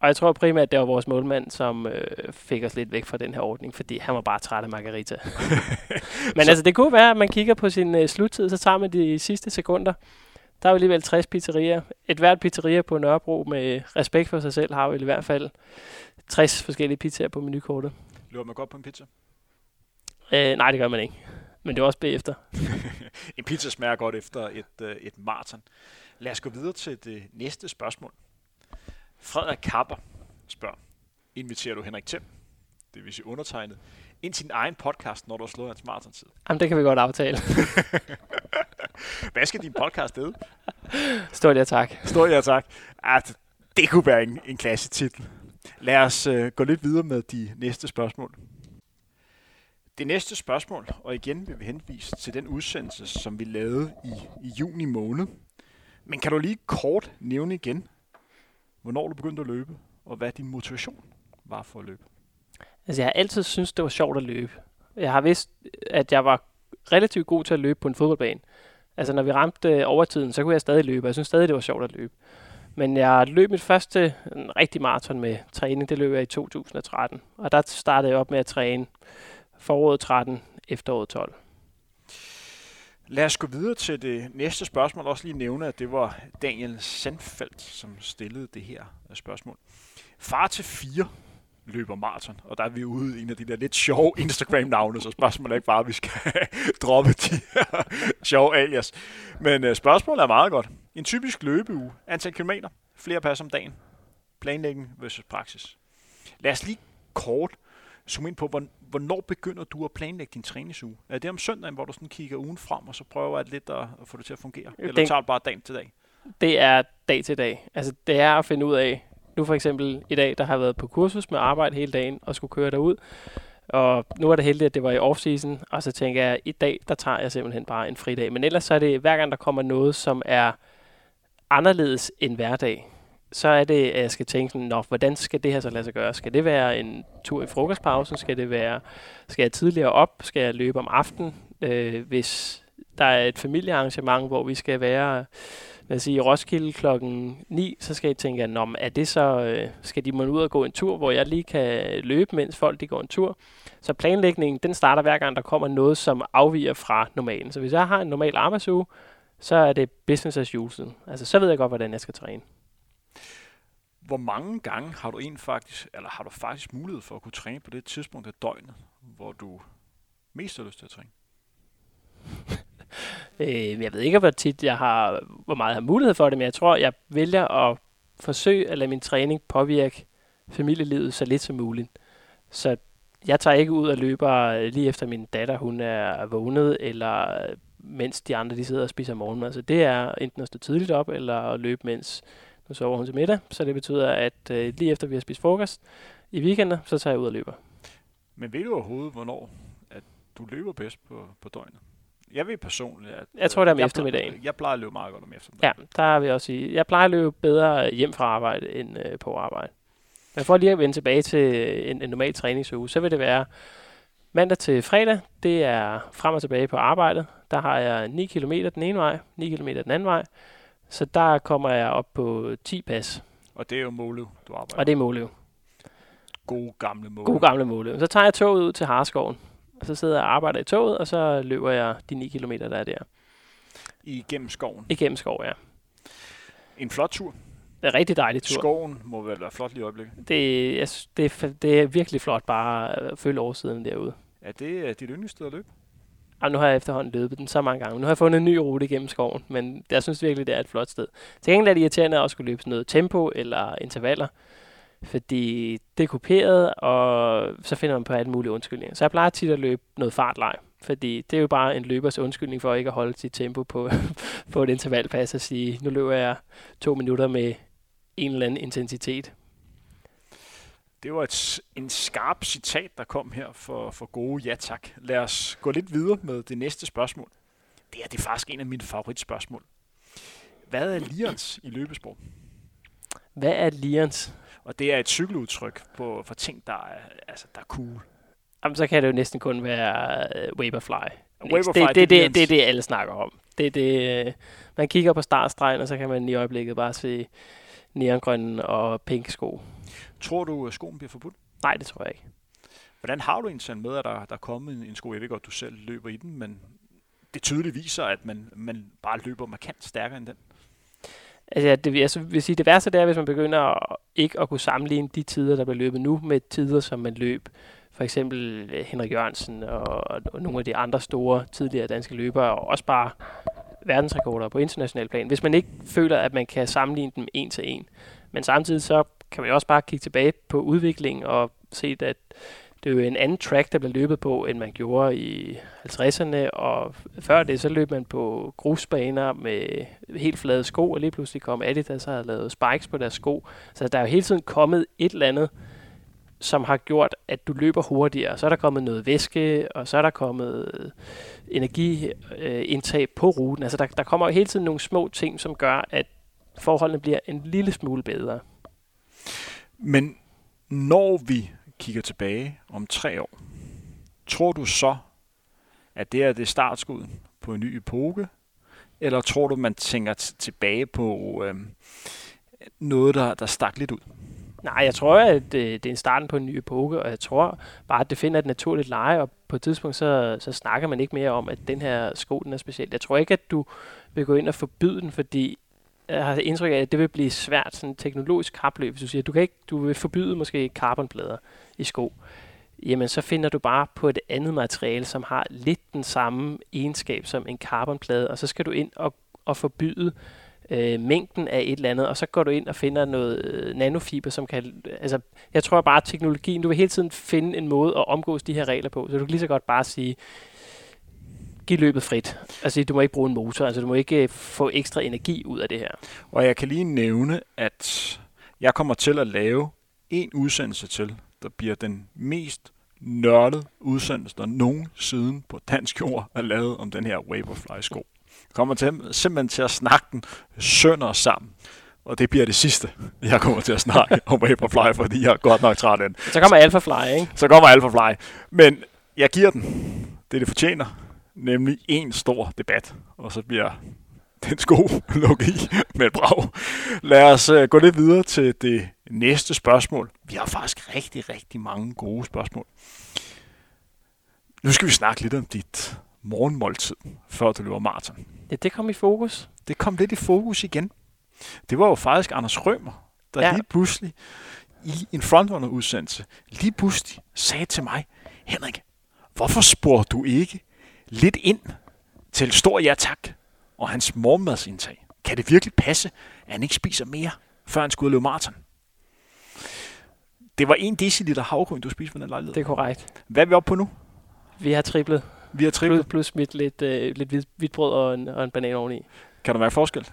Og jeg tror primært, at det var vores målmand, som øh, fik os lidt væk fra den her ordning, fordi han var bare træt af margarita. Men Så- altså, det kunne være, at man kigger på sin øh, sluttid, så tager man de sidste sekunder. Der er jo alligevel 60 pizzerier. Et hvert pizzeria på Nørrebro med respekt for sig selv har jo i hvert fald 60 forskellige pizzaer på menukortet. Løber man godt på en pizza? Øh, nej, det gør man ikke. Men det er også bagefter. en pizza smager godt efter et, øh, et maraton. Lad os gå videre til det næste spørgsmål. Frederik Kapper spørger, inviterer du Henrik Thiem, det vil sige undertegnet, ind til din egen podcast, når du har slået hans maratontid? Jamen, det kan vi godt aftale. Hvad skal din podcast hedde? Stort ja tak. Stor ja tak. At det kunne være en, en klasse titel. Lad os øh, gå lidt videre med de næste spørgsmål. Det næste spørgsmål, og igen vil vi henvise til den udsendelse, som vi lavede i, i juni måned. Men kan du lige kort nævne igen, hvornår du begyndte at løbe, og hvad din motivation var for at løbe? Altså, jeg har altid syntes, det var sjovt at løbe. Jeg har vidst, at jeg var relativt god til at løbe på en fodboldbane. Altså, når vi ramte øh, overtiden, så kunne jeg stadig løbe, og jeg synes stadig, det var sjovt at løbe. Men jeg løb mit første en rigtig maraton med træning, det løb jeg i 2013. Og der startede jeg op med at træne foråret 13, efteråret 12. Lad os gå videre til det næste spørgsmål. Også lige nævne, at det var Daniel Sandfeldt, som stillede det her spørgsmål. Far til fire løber maraton, og der er vi ude i en af de der lidt sjove Instagram-navne, så spørgsmålet er ikke bare, at vi skal droppe de her sjove alias. Men øh, spørgsmålet er meget godt. En typisk løbeuge, antal kilometer, flere pas om dagen, planlægning versus praksis. Lad os lige kort zoome ind på, hvorn- hvornår begynder du at planlægge din træningsuge? Er det om søndagen, hvor du sådan kigger ugen frem, og så prøver at lidt at, at få det til at fungere? Eller Den- tager du bare dagen til dag? Det er dag til dag. Altså, det er at finde ud af, nu for eksempel i dag, der har jeg været på kursus med arbejde hele dagen og skulle køre derud. Og nu er det heldigt, at det var i off-season, og så tænker jeg, at i dag, der tager jeg simpelthen bare en fridag. Men ellers så er det, hver gang der kommer noget, som er anderledes end hverdag, så er det, at jeg skal tænke sådan, Nå, hvordan skal det her så lade sig gøre? Skal det være en tur i frokostpausen? Skal det være, skal jeg tidligere op? Skal jeg løbe om aftenen? Øh, hvis der er et familiearrangement, hvor vi skal være lad os sige, i Roskilde klokken 9, så skal jeg tænke, at, er det så, øh, skal de må ud og gå en tur, hvor jeg lige kan løbe, mens folk de går en tur. Så planlægningen, den starter hver gang, der kommer noget, som afviger fra normalen. Så hvis jeg har en normal arbejdsuge, så er det business as usual. Altså, så ved jeg godt, hvordan jeg skal træne. Hvor mange gange har du en faktisk, eller har du faktisk mulighed for at kunne træne på det tidspunkt af døgnet, hvor du mest har lyst til at træne? øh, jeg ved ikke, hvor tit jeg har, hvor meget jeg har mulighed for det, men jeg tror, jeg vælger at forsøge at lade min træning påvirke familielivet så lidt som muligt. Så jeg tager ikke ud og løber øh, lige efter min datter, hun er vågnet, eller øh, mens de andre de sidder og spiser morgenmad. Så det er enten at stå tidligt op, eller at løbe, mens nu sover hun til middag. Så det betyder, at øh, lige efter vi har spist frokost i weekender, så tager jeg ud og løber. Men ved du overhovedet, hvornår at du løber bedst på, på døgnet? Jeg ved personligt, at... Jeg tror, det er om jeg eftermiddagen. Plejer, jeg plejer at løbe meget godt om eftermiddagen. Ja, der er vi også i. Jeg plejer at løbe bedre hjem fra arbejde end øh, på arbejde. Men for lige at vende tilbage til en, en normal træningsuge, så vil det være mandag til fredag. Det er frem og tilbage på arbejdet. Der har jeg 9 km den ene vej, 9 km den anden vej. Så der kommer jeg op på 10 pas. Og det er jo Måløv, du arbejder Og det er Måløv. Gode gamle Måløv. God gamle Måløv. Så tager jeg toget ud til Harskoven. Og så sidder jeg og arbejder i toget, og så løber jeg de 9 km, der er der. Igennem skoven. Igennem skov, ja. En flot tur. Det er en rigtig dejlig tur. Skoven må vel være flot lige i øjeblikket. Det, jeg, det, er, det er virkelig flot bare at følge årsiden derude. Er det øh, dit yndlingssted at løbe? Jamen, nu har jeg efterhånden løbet den så mange gange. Nu har jeg fundet en ny rute gennem skoven, men jeg synes virkelig, det er et flot sted. Til gengæld er det irriterende at også skulle løbe sådan noget tempo eller intervaller, fordi det er kopieret, og så finder man på alle mulige undskyldninger. Så jeg plejer tit at løbe noget fartleg, fordi det er jo bare en løbers undskyldning for ikke at holde sit tempo på, på et intervalpas og sige, nu løber jeg to minutter med en eller anden intensitet. Det var et, en skarp citat, der kom her for, for gode ja tak. Lad os gå lidt videre med det næste spørgsmål. Det er, det er faktisk en af mine favoritspørgsmål. Hvad er lians i løbesport? Hvad er lians? Og det er et cykeludtryk på, for ting, der er, altså, der er cool. Jamen, så kan det jo næsten kun være uh, Vaporfly. Vaporfly, det, det, det, det, det er det, alle snakker om. Det, det, øh, man kigger på startstregen, og så kan man i øjeblikket bare se neongrønne og pink sko. Tror du, at skoen bliver forbudt? Nej, det tror jeg ikke. Hvordan har du egentlig med, at der, der er kommet en, en sko? Jeg ved godt, du selv løber i den, men det tydeligt viser, at man, man bare løber markant stærkere end den. Altså, det, jeg vil sige, det værste det er, hvis man begynder at, ikke at kunne sammenligne de tider, der bliver løbet nu, med tider, som man løb. For eksempel øh, Henrik Jørgensen og, og nogle af de andre store tidligere danske løbere, og også bare verdensrekorder på international plan. Hvis man ikke føler, at man kan sammenligne dem en til en. Men samtidig så kan man jo også bare kigge tilbage på udviklingen og se, at det er jo en anden track, der bliver løbet på, end man gjorde i 50'erne, og før det, så løb man på grusbaner med helt flade sko, og lige pludselig kom Adidas og havde lavet spikes på deres sko. Så der er jo hele tiden kommet et eller andet, som har gjort, at du løber hurtigere. Så er der kommet noget væske, og så er der kommet øh, energiindtag øh, på ruten. Altså der, der kommer jo hele tiden nogle små ting, som gør, at forholdene bliver en lille smule bedre. Men når vi kigger tilbage om tre år, tror du så, at det er det startskud på en ny epoke? Eller tror du, man tænker tilbage på øh, noget, der, der stak lidt ud? Nej, jeg tror, at det, det er en starten på en ny epoke, og jeg tror bare, at det finder et naturligt leje, og på et tidspunkt, så, så snakker man ikke mere om, at den her sko, den er speciel. Jeg tror ikke, at du vil gå ind og forbyde den, fordi jeg har indtryk af, at det vil blive svært, sådan teknologisk kapløb, hvis du siger, du, kan ikke, du vil forbyde måske carbonplader i sko, jamen så finder du bare på et andet materiale, som har lidt den samme egenskab som en carbonplade, og så skal du ind og, og forbyde øh, mængden af et eller andet, og så går du ind og finder noget øh, nanofiber, som kan... Altså, jeg tror bare, at teknologien, du vil hele tiden finde en måde at omgås de her regler på, så du kan lige så godt bare sige, giv løbet frit. Altså, du må ikke bruge en motor, altså du må ikke øh, få ekstra energi ud af det her. Og jeg kan lige nævne, at jeg kommer til at lave en udsendelse til, der bliver den mest nørdede udsendelse, der nogensinde på dansk jord er lavet om den her Vaporfly-sko. Jeg kommer til, simpelthen til at snakke den sønder sammen. Og det bliver det sidste, jeg kommer til at snakke om Vaporfly, fordi jeg er godt nok træt af den. Så kommer Alphafly, ikke? Så kommer Alphafly. Men jeg giver den det, det fortjener nemlig en stor debat, og så bliver den sko lukket i med et brag. Lad os uh, gå lidt videre til det næste spørgsmål. Vi har faktisk rigtig, rigtig mange gode spørgsmål. Nu skal vi snakke lidt om dit morgenmåltid, før du løber maraton? Ja, det kom i fokus. Det kom lidt i fokus igen. Det var jo faktisk Anders Rømer, der. Ja. lige pludselig i en frontrunner-udsendelse, lige pludselig sagde til mig, Henrik, hvorfor spurgte du ikke lidt ind til stor ja tak og hans morgenmadsindtag? Kan det virkelig passe, at han ikke spiser mere, før han skulle løbe maraton? Det var en deciliter havgryn, du spiste på den lejlighed. Det er korrekt. Hvad er vi oppe på nu? Vi har triplet. Vi har Plus, triplet. plus smidt lidt, øh, lidt hvid, hvidt brød og en, og en banan oveni. Kan du mærke forskel?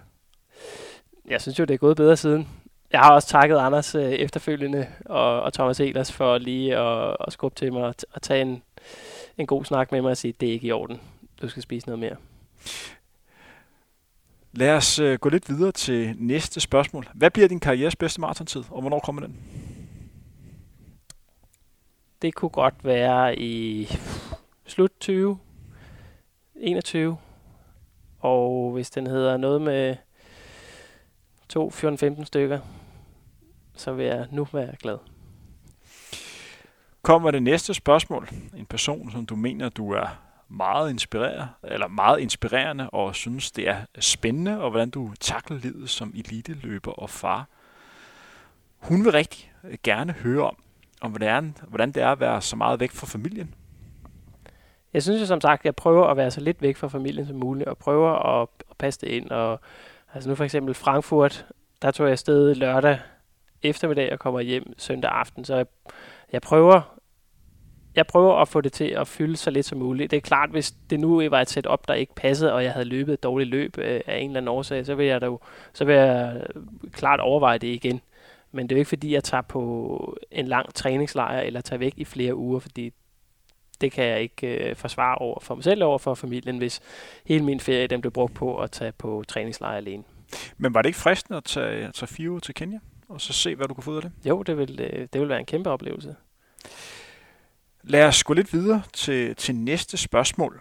Jeg synes jo, det er gået bedre siden. Jeg har også takket Anders øh, efterfølgende og, og Thomas Elers for lige at, at skubbe til mig og, t- og tage en, en god snak med mig og sige, det er ikke i orden. Du skal spise noget mere. Lad os øh, gå lidt videre til næste spørgsmål. Hvad bliver din karrieres bedste maratontid, og hvornår kommer den? Det kunne godt være i slut 20, 21. Og hvis den hedder noget med 2, 14, 15 stykker, så vil jeg nu være glad. Kommer det næste spørgsmål. En person, som du mener, du er meget inspireret, eller meget inspirerende, og synes, det er spændende, og hvordan du takler livet som eliteløber og far. Hun vil rigtig gerne høre om, om hvordan, hvordan det er at være så meget væk fra familien. Jeg synes jo som sagt, jeg prøver at være så lidt væk fra familien som muligt, og prøver at, at passe det ind. Og, altså nu for eksempel Frankfurt, der tog jeg afsted lørdag eftermiddag og kommer hjem søndag aften. Så jeg, jeg prøver jeg prøver at få det til at fylde så lidt som muligt. Det er klart, hvis det nu var et setup, der ikke passede, og jeg havde løbet et dårligt løb øh, af en eller anden årsag, så vil jeg, da jo, så vil jeg klart overveje det igen. Men det er jo ikke fordi, jeg tager på en lang træningslejr, eller tager væk i flere uger, fordi det kan jeg ikke øh, forsvare over for mig selv over for familien, hvis hele min ferie den blev brugt på at tage på træningslejr alene. Men var det ikke fristende at tage, tage fire uger til Kenya, og så se, hvad du kan få ud af det? Jo, det vil, øh, det vil være en kæmpe oplevelse. Lad os gå lidt videre til, til næste spørgsmål.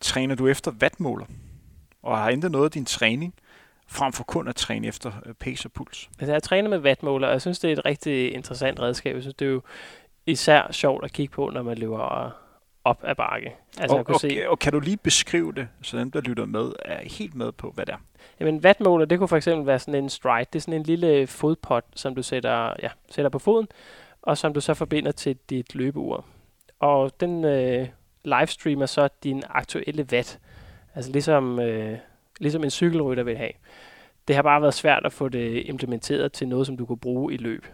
Træner du efter wattmåler? Og har ændret noget af din træning, frem for kun at træne efter øh, pace og puls? Altså, jeg træner med wattmåler, og jeg synes, det er et rigtig interessant redskab. Jeg synes, det er jo især sjovt at kigge på, når man løber op ad bakke. Altså, og, jeg kunne og, se, og kan du lige beskrive det, så dem, der lytter med, er helt med på, hvad det er? Jamen, wattmåler, det kunne for eksempel være sådan en stride. Det er sådan en lille fodpot, som du sætter, ja, sætter på foden, og som du så forbinder til dit løbeur. Og den øh, livestreamer så din aktuelle watt. Altså ligesom, øh, ligesom en cykelrytter vil have. Det har bare været svært at få det implementeret til noget, som du kunne bruge i løb.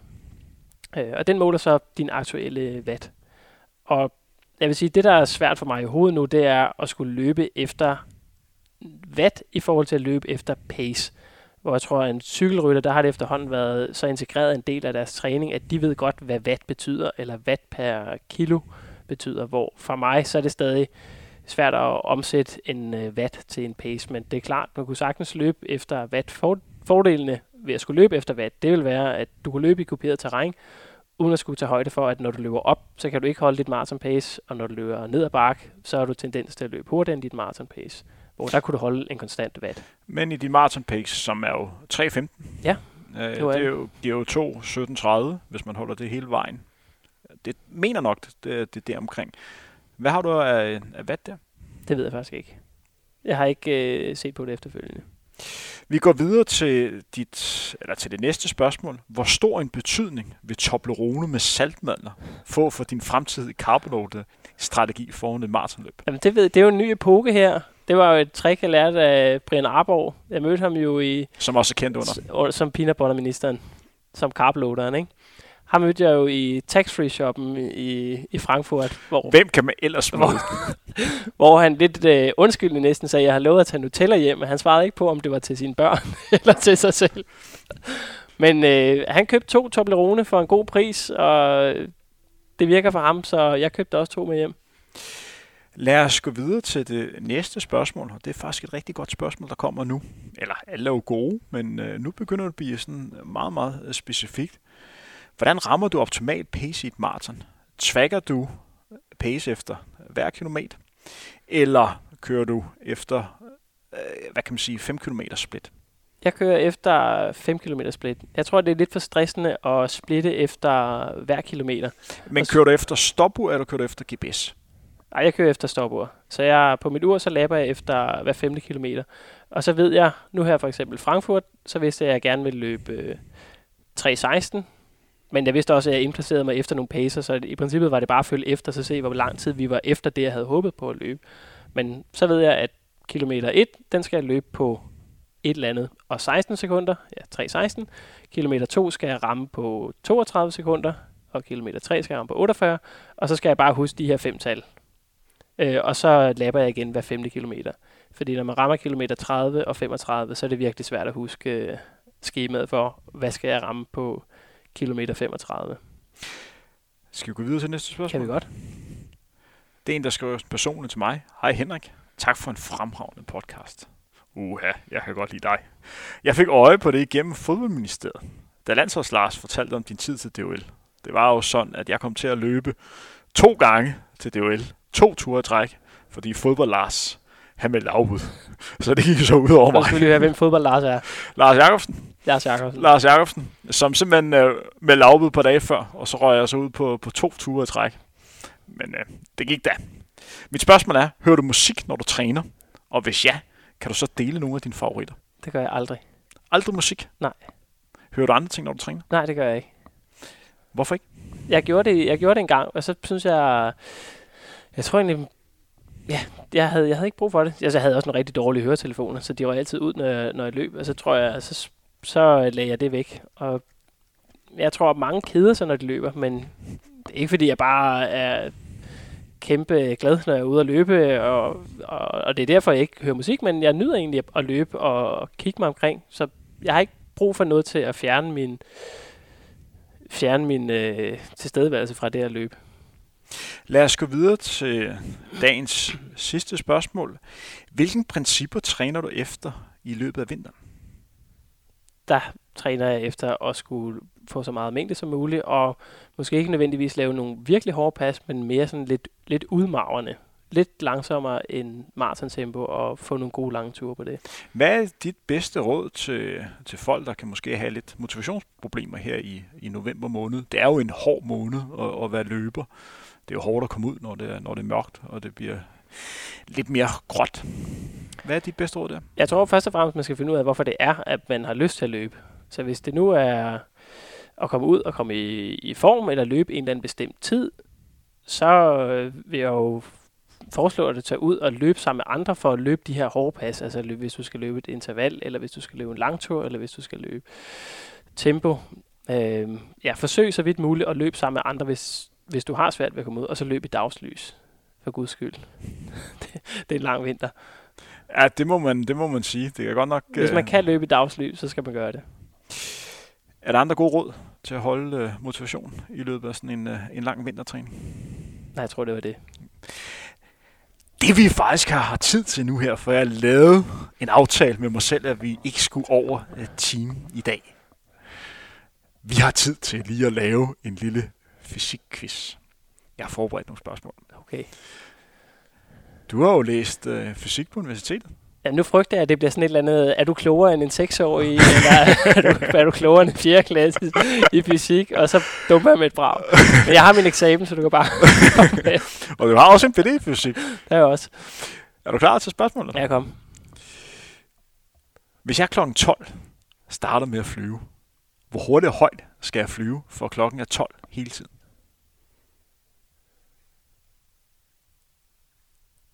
Øh, og den måler så din aktuelle watt. Og jeg vil sige, det der er svært for mig i hovedet nu, det er at skulle løbe efter watt i forhold til at løbe efter pace. Hvor jeg tror, at en cykelrytter, der har det efterhånden været så integreret en del af deres træning, at de ved godt, hvad watt betyder, eller watt per kilo betyder. Hvor for mig, så er det stadig svært at omsætte en øh, watt til en pace. Men det er klart, man kunne sagtens løbe efter watt-fordelene ved at skulle løbe efter watt, det vil være, at du kan løbe i kuperet terræn, uden at skulle tage højde for, at når du løber op, så kan du ikke holde dit maraton pace, og når du løber ned ad bakke, så har du tendens til at løbe hurtigere end dit maraton pace. Hvor der kunne du holde en konstant watt. Men i din marathon pace, som er jo 3.15, Ja, øh, det det, er jo, det er jo 2.17.30, hvis man holder det hele vejen. Det mener nok, det, det er der omkring. Hvad har du af, af watt der? Det ved jeg faktisk ikke. Jeg har ikke øh, set på det efterfølgende. Vi går videre til, dit, eller til det næste spørgsmål. Hvor stor en betydning vil Toblerone med saltmadler få for din fremtidige carbonate-strategi foran et maratonløb? Jamen, det, ved, det er jo en ny epoke her. Det var jo et trick, jeg lærte af Brian Arborg. Jeg mødte ham jo i, Som også er kendt under. som peanut butter ministeren, som carbloaderen, ikke? Ham mødte jeg jo i tax-free shoppen i, i Frankfurt, hvor, Hvem kan man ellers møde? hvor han lidt øh, undskyldende næsten sagde, at jeg har lovet at tage Nutella hjem, men han svarede ikke på, om det var til sine børn eller til sig selv. Men øh, han købte to Toblerone for en god pris, og det virker for ham, så jeg købte også to med hjem. Lad os gå videre til det næste spørgsmål, og det er faktisk et rigtig godt spørgsmål, der kommer nu. Eller alle er jo gode, men øh, nu begynder det at blive sådan meget, meget øh, specifikt. Hvordan rammer du optimal pace i et maraton? Tvækker du pace efter hver kilometer? Eller kører du efter, øh, hvad kan man sige, 5 km split? Jeg kører efter 5 km split. Jeg tror, det er lidt for stressende at splitte efter hver kilometer. Men kører du efter stopur, eller kører du efter GPS? Nej, jeg kører efter stopur. Så jeg, på mit ur, så lapper jeg efter hver femte kilometer. Og så ved jeg, nu her for eksempel Frankfurt, så vidste jeg, at jeg gerne ville løbe øh, 3.16. Men jeg vidste også, at jeg indplacerede mig efter nogle pacer, så i princippet var det bare at følge efter, så se, hvor lang tid vi var efter det, jeg havde håbet på at løbe. Men så ved jeg, at kilometer 1, den skal jeg løbe på et eller andet og 16 sekunder, ja 3.16. Kilometer 2 skal jeg ramme på 32 sekunder, og kilometer 3 skal jeg ramme på 48, og så skal jeg bare huske de her fem tal. Øh, og så lapper jeg igen hver femte kilometer. Fordi når man rammer kilometer 30 og 35, så er det virkelig svært at huske øh, skemaet for, hvad skal jeg ramme på kilometer 35. Skal vi gå videre til næste spørgsmål? Kan vi godt? Det er en, der skriver personligt til mig. Hej Henrik. Tak for en fremragende podcast. Uha, jeg kan godt lide dig. Jeg fik øje på det igennem fodboldministeriet, da landsholds Lars fortalte om din tid til DOL. Det var jo sådan, at jeg kom til at løbe to gange til DOL. To ture træk, fordi fodbold Lars, han meldte afbud. Så det gik så ud over mig. skal vi lige høre, hvem fodbold Lars er. Lars Jakobsen, Lars Jakobsen. Lars Jakobsen, som simpelthen øh, meldte afbud på dage før, og så røg jeg så ud på, på to ture træk. Men øh, det gik da. Mit spørgsmål er, hører du musik, når du træner? Og hvis ja, kan du så dele nogle af dine favoritter? Det gør jeg aldrig. Aldrig musik? Nej. Hører du andre ting, når du træner? Nej, det gør jeg ikke. Hvorfor ikke? Jeg gjorde det, jeg gjorde det en gang, og så synes jeg... Jeg tror egentlig... Ja, jeg havde, jeg havde ikke brug for det. Altså, jeg havde også en rigtig dårlig høretelefoner, så de var altid ud, når jeg, når jeg løb. Og så tror jeg, så, så lagde jeg det væk. Og jeg tror, at mange keder sig, når de løber, men det er ikke fordi, jeg bare er kæmpe glad, når jeg er ude at løbe, og, og, og det er derfor, jeg ikke hører musik, men jeg nyder egentlig at, løbe og, og kigge mig omkring, så jeg har ikke brug for noget til at fjerne min, fjerne min øh, tilstedeværelse fra det at løbe. Lad os gå videre til dagens sidste spørgsmål. Hvilke principper træner du efter i løbet af vinteren? Der træner jeg efter at skulle få så meget mængde som muligt, og måske ikke nødvendigvis lave nogle virkelig hårde pas, men mere sådan lidt, lidt udmagrende. Lidt langsommere end maratontempo og få nogle gode lange ture på det. Hvad er dit bedste råd til, til folk, der kan måske have lidt motivationsproblemer her i, i november måned? Det er jo en hård måned at, at være løber. Det er jo hårdt at komme ud, når det, er, når det er mørkt, og det bliver lidt mere gråt. Hvad er dit bedste råd der? Jeg tror først og fremmest, man skal finde ud af, hvorfor det er, at man har lyst til at løbe. Så hvis det nu er at komme ud og komme i, i form, eller løbe en eller anden bestemt tid, så vil jeg jo foreslå dig at tage ud og løbe sammen med andre for at løbe de her hårde pas. Altså løbe, hvis du skal løbe et interval, eller hvis du skal løbe en langtur, eller hvis du skal løbe tempo. Øh, ja, forsøg så vidt muligt at løbe sammen med andre, hvis, hvis du har svært ved at komme ud, og så løb i dagslys. For guds skyld. det, det er en lang vinter. Ja, det må man, det må man sige. Det er godt nok... Hvis man øh, kan løbe i dagslys, så skal man gøre det. Er der andre gode råd til at holde øh, motivation i løbet af sådan en, øh, en lang vintertræning? Nej, jeg tror, det var det. Det vi faktisk har, har tid til nu her, for jeg lavede en aftale med mig selv, at vi ikke skulle over et time i dag. Vi har tid til lige at lave en lille fysikquiz. Jeg har forberedt nogle spørgsmål. Okay. Du har jo læst øh, fysik på universitetet. Ja, nu frygter jeg, at det bliver sådan et eller andet, er du klogere end en seksårig, eller er du, er du klogere end en 4. klasse i fysik, og så dumper jeg med et brag. Men jeg har min eksamen, så du kan bare. Og du har også en PD i fysik. Det er jeg også. Er du klar til spørgsmålet? Ja, kom. Hvis jeg kl. 12 starter med at flyve, hvor hurtigt og højt skal jeg flyve, for klokken er 12 hele tiden?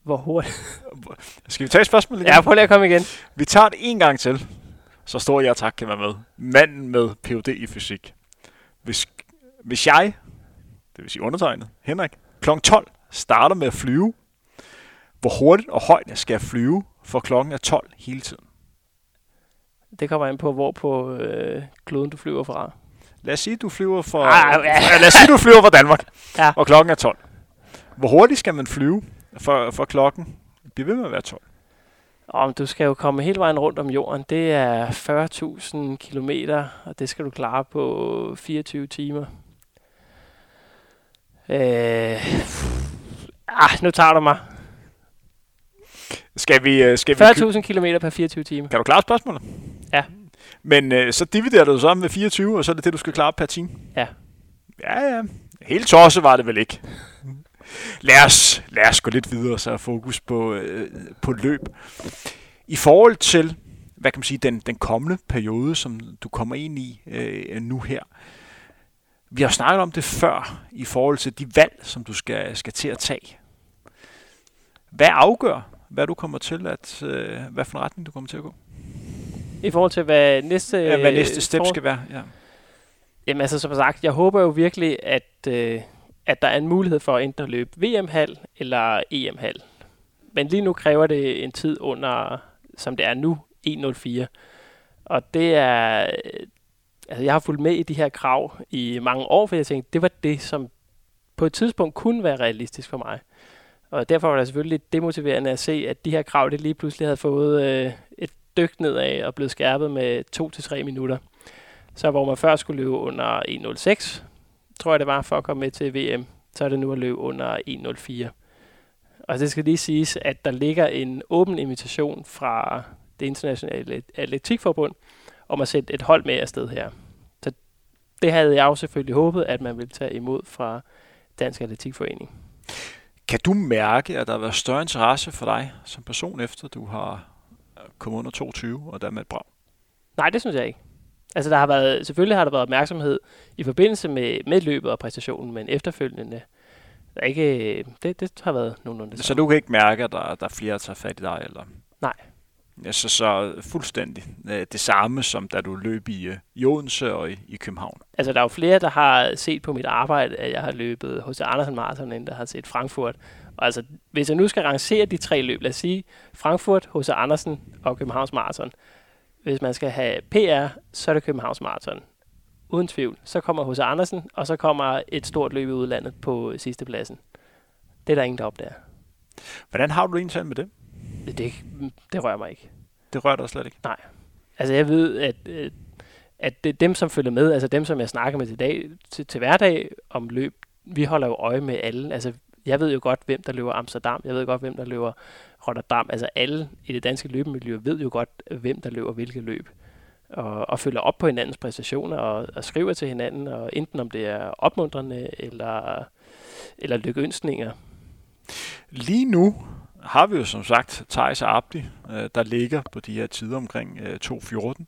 Hvor hurtigt? Skal vi tage et spørgsmål igen? Ja, prøv lige at komme igen. Vi tager det en gang til. Så stor jeg tak kan være med. Manden med Ph.D. i fysik. Hvis, hvis jeg, det vil sige undertegnet, Henrik, kl. 12 starter med at flyve, hvor hurtigt og højt skal jeg flyve, for klokken er 12 hele tiden? Det kommer an på, hvor på øh, kloden du flyver fra. Lad os sige, du flyver fra, Ah, ja, lad os sige, du flyver fra Danmark, Ja. og klokken er 12. Hvor hurtigt skal man flyve, for, for klokken bliver ved med at være 12? Om du skal jo komme hele vejen rundt om jorden. Det er 40.000 kilometer, og det skal du klare på 24 timer. Øh, ah, nu tager du mig. Skal vi, øh, skal vi 40.000 kilometer per 24 timer. Kan du klare spørgsmålet? Ja. Men øh, så dividerer du så med 24, og så er det det, du skal klare per time? Ja. Ja, ja. Helt tosse var det vel ikke. Lad os, lad os gå lidt videre, så fokus på, øh, på løb. I forhold til, hvad kan man sige, den, den kommende periode, som du kommer ind i øh, nu her. Vi har snakket om det før, i forhold til de valg, som du skal, skal til at tage. Hvad afgør, hvad du kommer til at, øh, hvad for en retning du kommer til at gå? I forhold til, hvad næste, ja, hvad næste step skal være, ja. Jamen altså, som sagt, jeg håber jo virkelig, at, øh, at der er en mulighed for at enten løbe VM-hal eller EM-hal. Men lige nu kræver det en tid under, som det er nu, 1.04. Og det er... Altså, jeg har fulgt med i de her krav i mange år, for jeg tænkte, det var det, som på et tidspunkt kunne være realistisk for mig. Og derfor var det selvfølgelig lidt demotiverende at se, at de her krav, det lige pludselig havde fået øh, et dyk nedad og blevet skærpet med 2-3 minutter. Så hvor man før skulle løbe under 1.06, tror jeg det var, for at komme med til VM, så er det nu at løbe under 1.04. Og det skal lige siges, at der ligger en åben invitation fra det internationale atletikforbund om at sætte et hold med afsted her. Så det havde jeg jo selvfølgelig håbet, at man ville tage imod fra Dansk Atletikforening. Kan du mærke, at der har været større interesse for dig som person, efter du har kommet under 22 og dermed et brag? Nej, det synes jeg ikke. Altså, der har været, selvfølgelig har der været opmærksomhed i forbindelse med, med løbet og præstationen, men efterfølgende, der ikke, det, det har været nogenlunde det Så du kan ikke mærke, at der, der er flere, der tager fat i dig? Eller? Nej. Ja, så, så fuldstændig øh, det samme, som da du løb i, øh, i Odense og i, i København. Altså, der er jo flere, der har set på mit arbejde, at jeg har løbet hos Andersen Marathon, end der har set Frankfurt. Og altså, hvis jeg nu skal rangere de tre løb, lad os sige Frankfurt, hos Andersen og Københavns Marathon, hvis man skal have PR, så er det Københavns Marathon. Uden tvivl. Så kommer hos Andersen, og så kommer et stort løb i udlandet på sidste pladsen. Det er der ingen, der opdager. Hvordan har du egentlig med det? det? Det, det rører mig ikke. Det rører dig slet ikke? Nej. Altså jeg ved, at, øh, at det, dem, som følger med, altså dem, som jeg snakker med til, dag, til, til hverdag om løb, vi holder jo øje med alle. Altså jeg ved jo godt, hvem der løber Amsterdam. Jeg ved godt, hvem der løber Rotterdam. Altså alle i det danske løbemiljø ved jo godt, hvem der løber hvilke løb. Og, og følger op på hinandens præstationer og, og skriver til hinanden, og enten om det er opmuntrende eller, eller lykkeønskninger. Lige nu har vi jo som sagt Thijs Abdi, øh, der ligger på de her tider omkring øh, 2.14.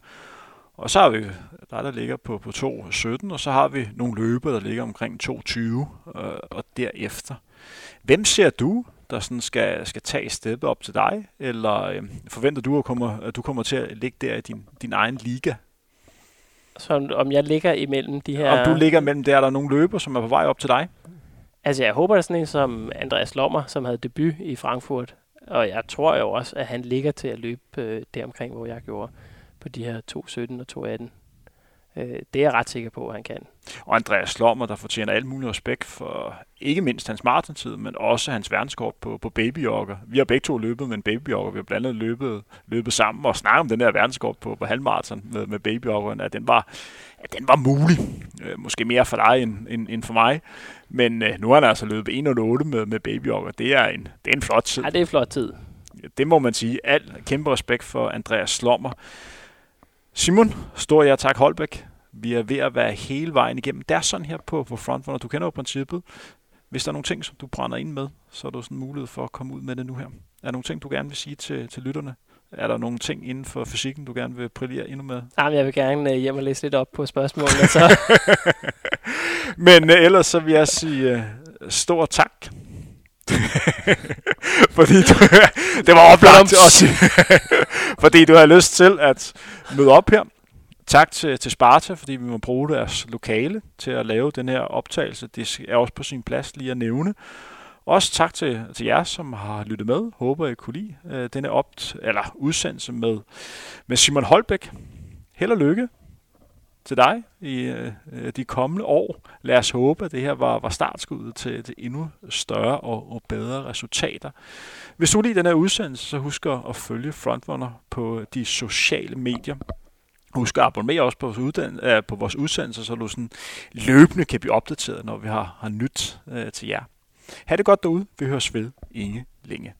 Og så har vi der, der ligger på, på 2.17, og så har vi nogle løber, der ligger omkring 2.20 øh, og derefter. Hvem ser du, der sådan skal, skal tage steppet op til dig, eller øh, forventer du, at, kommer, at du kommer til at ligge der i din, din egen liga? Så om jeg ligger imellem de her... Om du ligger mellem der, er der nogle løber, som er på vej op til dig? Altså, jeg håber, er sådan en som Andreas Lommer, som havde debut i Frankfurt. Og jeg tror jo også, at han ligger til at løbe øh, deromkring, hvor jeg gjorde på de her 2.17 og 2.18. Øh, det er jeg ret sikker på, at han kan. Og Andreas Slommer, der fortjener alt mulig respekt for ikke mindst hans maratontid, men også hans verdenskort på, på babyjogger. Vi har begge to løbet med en babyjogger. Vi har blandt andet løbet, løbet sammen og snakket om den der verdenskort på, på halvmarathon med, med babyjoggeren, at den var, at den var mulig. Øh, måske mere for dig end, end, end for mig. Men øh, nu har han altså løbet 1.08 med, med babyjogger. Det er, en, det er en flot tid. Ja, det er en flot tid. Det må man sige. Al kæmpe respekt for Andreas Slommer. Simon, stor ja tak Holbæk. Vi er ved at være hele vejen igennem. Det er sådan her på, på Frontrunner. Du kender jo princippet. Hvis der er nogle ting, som du brænder ind med, så er der sådan en mulighed for at komme ud med det nu her. Er der nogle ting, du gerne vil sige til, til lytterne? Er der nogle ting inden for fysikken, du gerne vil brillere endnu med? Jamen, jeg vil gerne uh, hjem og læse lidt op på spørgsmålene. Så. Men uh, ellers så vil jeg sige uh, stor tak. fordi du, det var oplagt os. fordi du har lyst til at møde op her. Tak til, til Sparta, fordi vi må bruge deres lokale til at lave den her optagelse. Det er også på sin plads lige at nævne. Også tak til, til jer, som har lyttet med. Håber, I kunne lide øh, denne opt eller udsendelse med, med Simon Holbæk. Held og lykke til dig i øh, de kommende år. Lad os håbe, at det her var, var startskuddet til, til endnu større og, og bedre resultater. Hvis du lige den her udsendelse, så husk at følge Frontrunner på de sociale medier. Husk at abonnere også på vores, uddan- øh, på vores udsendelse, så du sådan løbende kan blive opdateret, når vi har, har nyt øh, til jer. Ha' det godt derude. Vi høres ved. Inge længe.